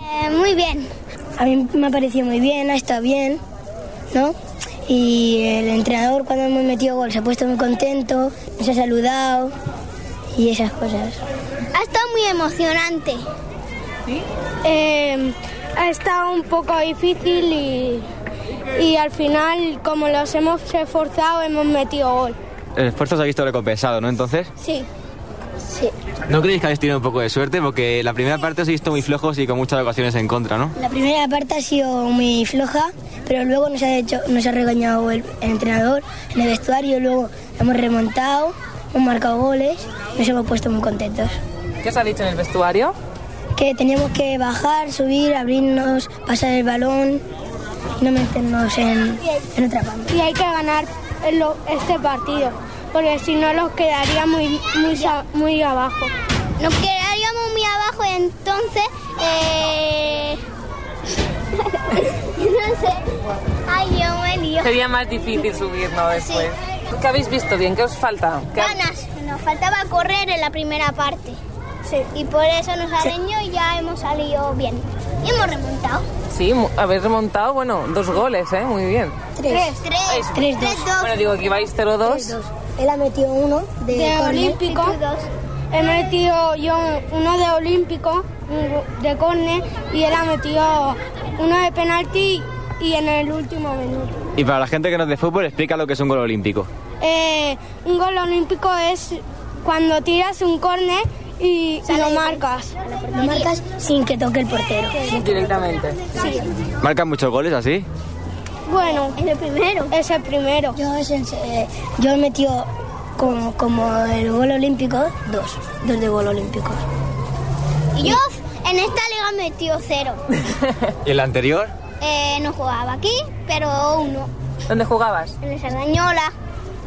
Eh, muy bien. A mí me ha parecido muy bien, ha estado bien, ¿no? Y el entrenador cuando hemos metido gol se ha puesto muy contento, nos ha saludado y esas cosas. Ha estado muy emocionante. Eh, ha estado un poco difícil y, y al final, como los hemos esforzado, hemos metido gol. El esfuerzo se ha visto recompensado, ¿no? Entonces, Sí. Sí. ¿no creéis que habéis tenido un poco de suerte? Porque la primera parte os he visto muy flojos y con muchas ocasiones en contra, ¿no? La primera parte ha sido muy floja, pero luego nos ha, hecho, nos ha regañado el, el entrenador en el vestuario, luego hemos remontado, hemos marcado goles, nos hemos puesto muy contentos. ¿Qué os ha dicho en el vestuario? Que teníamos que bajar, subir, abrirnos, pasar el balón y no meternos en, en otra banda. Y hay que ganar este partido, porque si no los quedaría muy, muy, muy abajo. Nos quedaríamos muy abajo y entonces... Eh... no sé. Ay, yo me lío. Sería más difícil subir, ¿no? Después. ¿Qué habéis visto bien? ¿Qué os falta? ¿Qué- Ganas. Nos faltaba correr en la primera parte. Sí. Y por eso nos arañó y ya hemos salido bien. Y hemos remontado. Sí, habéis remontado, bueno, dos goles, ¿eh? Muy bien. Tres. Tres. Tres, Tres, dos. Bueno, digo que ibais 0-2. Él ha metido uno de, olímpico. He metido yo uno de olímpico, de córner, y él ha metido uno de penalti y en el último minuto. Y para la gente que no es de fútbol, explica lo que es un gol olímpico. Eh, un gol olímpico es cuando tiras un córner y lo marcas. Lo marcas sin que toque el portero. Directamente. Sí. ¿Marcan muchos goles así? Bueno, es el primero. Es el primero. Yo, yo he metido como, como el gol olímpico, dos. Dos de gol olímpico. Y yo en esta liga metí cero. ¿Y el anterior? Eh, no jugaba aquí, pero uno. ¿Dónde jugabas? En el Sardañola.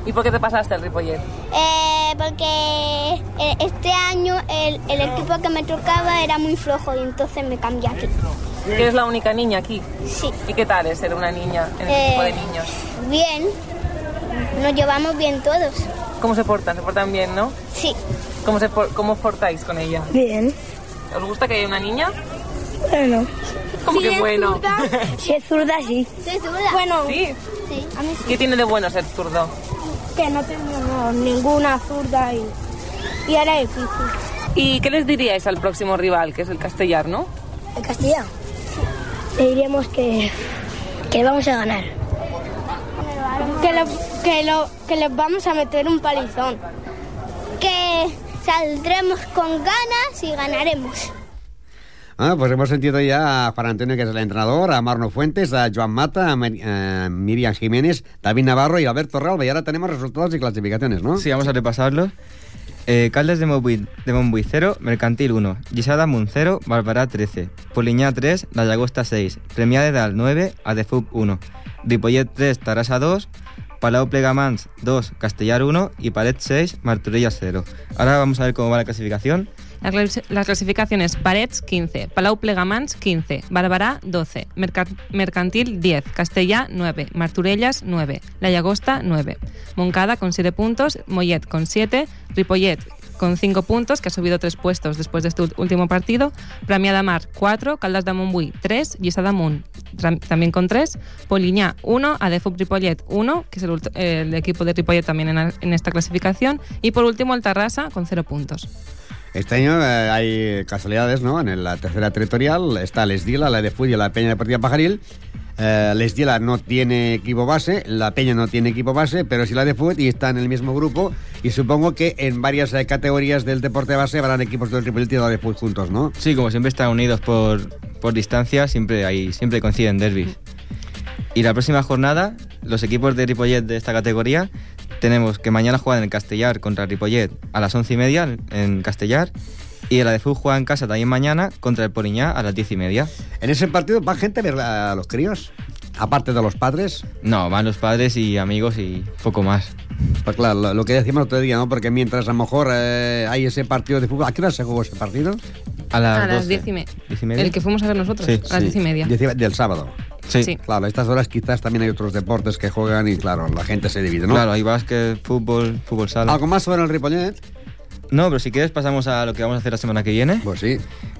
¿Y por qué te pasaste al Ripollet? Eh, porque eh, este año el, el equipo que me tocaba era muy flojo y entonces me cambié aquí. ¿Que eres la única niña aquí? Sí. ¿Y qué tal es ser una niña en el Eh, equipo de niños? Bien. Nos llevamos bien todos. ¿Cómo se portan? ¿Se portan bien, no? Sí. ¿Cómo, se por- cómo os portáis con ella? Bien. ¿Os gusta que haya una niña? Bueno. ¿Cómo que bueno? Si es zurda, sí. Soy zurda. Bueno, ¿Sí? Sí. a mí sí. ¿Qué tiene de bueno ser zurdo? Que no tenemos ninguna zurda y, y era difícil. ¿Y qué les diríais al próximo rival, que es el Castellar, no? ¿El Castilla? Le diríamos que, que vamos a ganar. Que, lo- que, lo, que les vamos a meter un palizón. Que saldremos con ganas y ganaremos. Ah, pues hemos sentido ya a Juan Antonio, que es el entrenador, a Marno Fuentes, a Joan Mata, a, Mer- a Miriam Jiménez, David Navarro y Alberto Ralba. Y ahora tenemos resultados y clasificaciones, ¿no? Sí, vamos a repasarlos. Eh, Caldes de Montbui, de Montbui 0, Mercantil 1, Gisada Mun 0, Barbará 13, Poliñá 3, La Llagosta 6, Premià de Dalt 9, Adefub 1, Ripollet 3, Tarasa 2, Palau Plegamans 2, Castellar 1 y Paret 6, Martorelles 0. Ahora vamos a ver cómo va la clasificación. Las clas- Parets 15, Palau Plegamans 15, Barbará 12, Merca- Mercantil 10, Castellá 9, Marturellas 9, La Llagosta 9, Moncada con 7 puntos, Mollet con 7, Ripollet con 5 puntos, que ha subido 3 puestos después de este último partido. Premià de Mar, 4. Caldas de Montbui, 3. Lliçà d'Amunt, también con 3. Poliñá, 1. Adefub Ripollet, 1, que es el, el equipo de Ripollet también en, la- en esta clasificación. Y por último, el Tarrasa, con 0 puntos. Este año eh, hay casualidades, ¿no? En la tercera territorial está el Esdila, la de Fúria y la Peña Deportiva Pajaril. Eh, el Esdila no tiene equipo base, la Peña no tiene equipo base, pero sí la de Fútbol y está en el mismo grupo. Y supongo que en varias eh, categorías del deporte base habrán equipos del Ripollet y de la de Fútbol juntos, ¿no? Sí, como siempre están unidos por, por distancia, siempre, hay, siempre coinciden derbis. Y la próxima jornada, los equipos de Ripollet de esta categoría, tenemos que mañana juegan en Castellar contra Ripollet a las once y media en Castellar. Y la de Fútbol juega en casa también mañana contra el Poliñá a las diez y media. En ese partido va gente a ver a los críos, aparte de los padres. No, van los padres y amigos y poco más. Pues claro, lo, lo que decíamos el otro día, ¿no? Porque mientras a lo mejor eh, hay ese partido de fútbol, ¿a qué hora se jugó ese partido? A las, a las 12. 10 y, me- ¿Diez y media? El que fuimos a ver nosotros, Sí, a las 10 y media. Diez y- Del sábado. Sí. Sí. Claro, a estas horas quizás también hay otros deportes que juegan y claro, la gente se divide, ¿no? Claro, hay básquet, fútbol, fútbol sala. ¿Algo más sobre el Ripollet? No, pero si quieres pasamos a lo que vamos a hacer la semana que viene. Pues sí.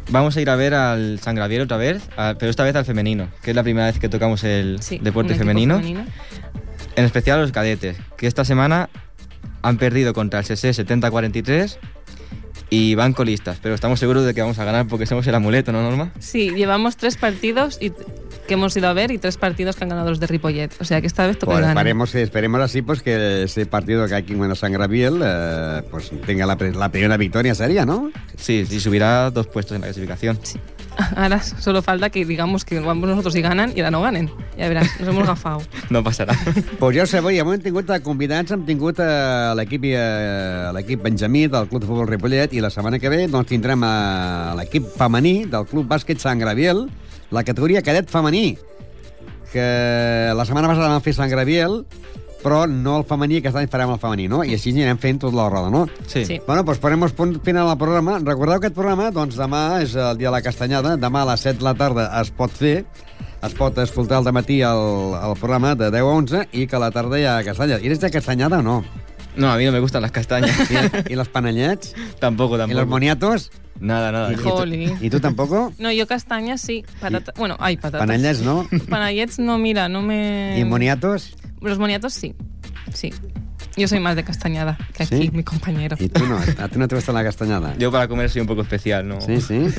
Vamos a ir a ver al San Gabriel otra vez, a- pero esta vez al femenino, que es la primera vez que tocamos el Sí, deporte femenino. femenino. En especial los cadetes, que esta semana han perdido contra el SS 70-43 y van colistas, pero estamos seguros de que vamos a ganar porque somos el amuleto, ¿no, Norma? Sí, llevamos tres partidos y que hemos ido a ver y tres partidos que han ganado los de Ripollet. O sea que esta vez toca Pues ganar. esperemos, esperemos así pues que ese partido que hay aquí en San Gabriel eh, pues tenga la, la primera victoria sería, ¿no? Sí, sí, subirá dos puestos en la clasificación. Ahora solo falta que digamos que vamos nosotros y ganan y ahora no ganen. Ya verás, nos hemos gafado. No pasará. Pues ja ho sabeu, avui hem tingut convidats, hem tingut eh, l'equip eh, l'equip Benjamí del Club de Futbol Ripollet i la setmana que ve doncs, tindrem eh, l'equip femení del Club Bàsquet Sant Graviel, la categoria cadet femení, que la setmana passada vam fer Sant Graviel, però no el femení, aquest any farem el femení, no? I així anirem fent tot la roda, no? Sí. Sí. Bueno, doncs posarem punt final al programa. Recordeu que aquest programa, doncs demà és el dia de la castanyada, demà a les 7 de la tarda es pot fer, es pot escoltar al matí el, el programa de 10 a 11 i que a la tarda hi ha castanyada. I eres de castanyada o no? No, a mí no me gustan las castañas. ¿Y, y los panellets? tampoco, ¿Y los tampoco. moniatos? Nada, nada. ¿Y. ¿Y tú tampoco? No, yo castañas sí. Patata, bueno, hay patatas. Panellets, no? Panellets no, mira, no me... ¿Y moniatos? Los moniatos sí. Sí. Yo soy más de castañada que aquí, ¿Sí? mi compañero. ¿Y tú no? ¿A ti no te gusta la castanyada? Yo para comer soy un poco especial, ¿no? Sí, sí.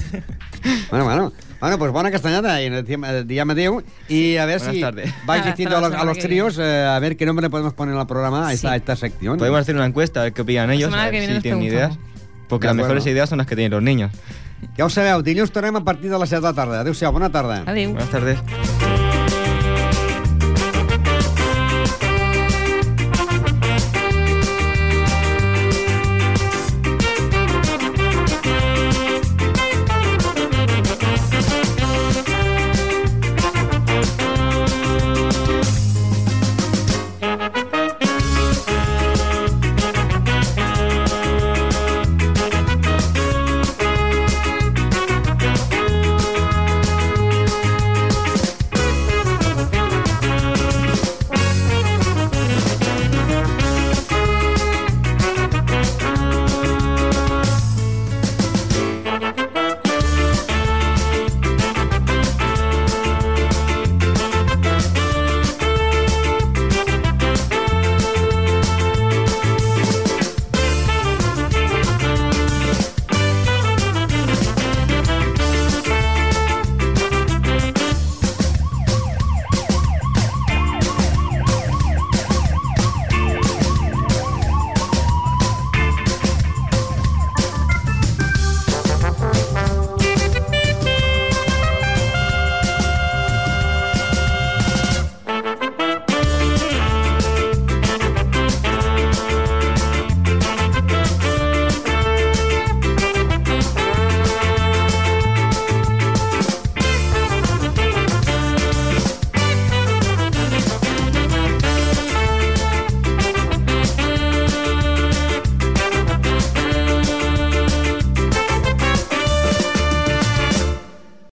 Bueno, bueno. Bueno, pues bona castanyada y diem adeu y a ver Buenas si tardes. vais diciendo a los, a los críos eh, a ver qué nombre podemos poner al programa a esta, Sí. a esta sección. Podemos hacer una encuesta a ver qué opinan ellos, a ver si tienen ideas. Porque las mejores ideas son las que tienen los niños. Ja ho sabeu, dilluns tornem a partir de les 7 de la tarda. Adéu-siau, bona tarda. Adéu. Buenas tardes.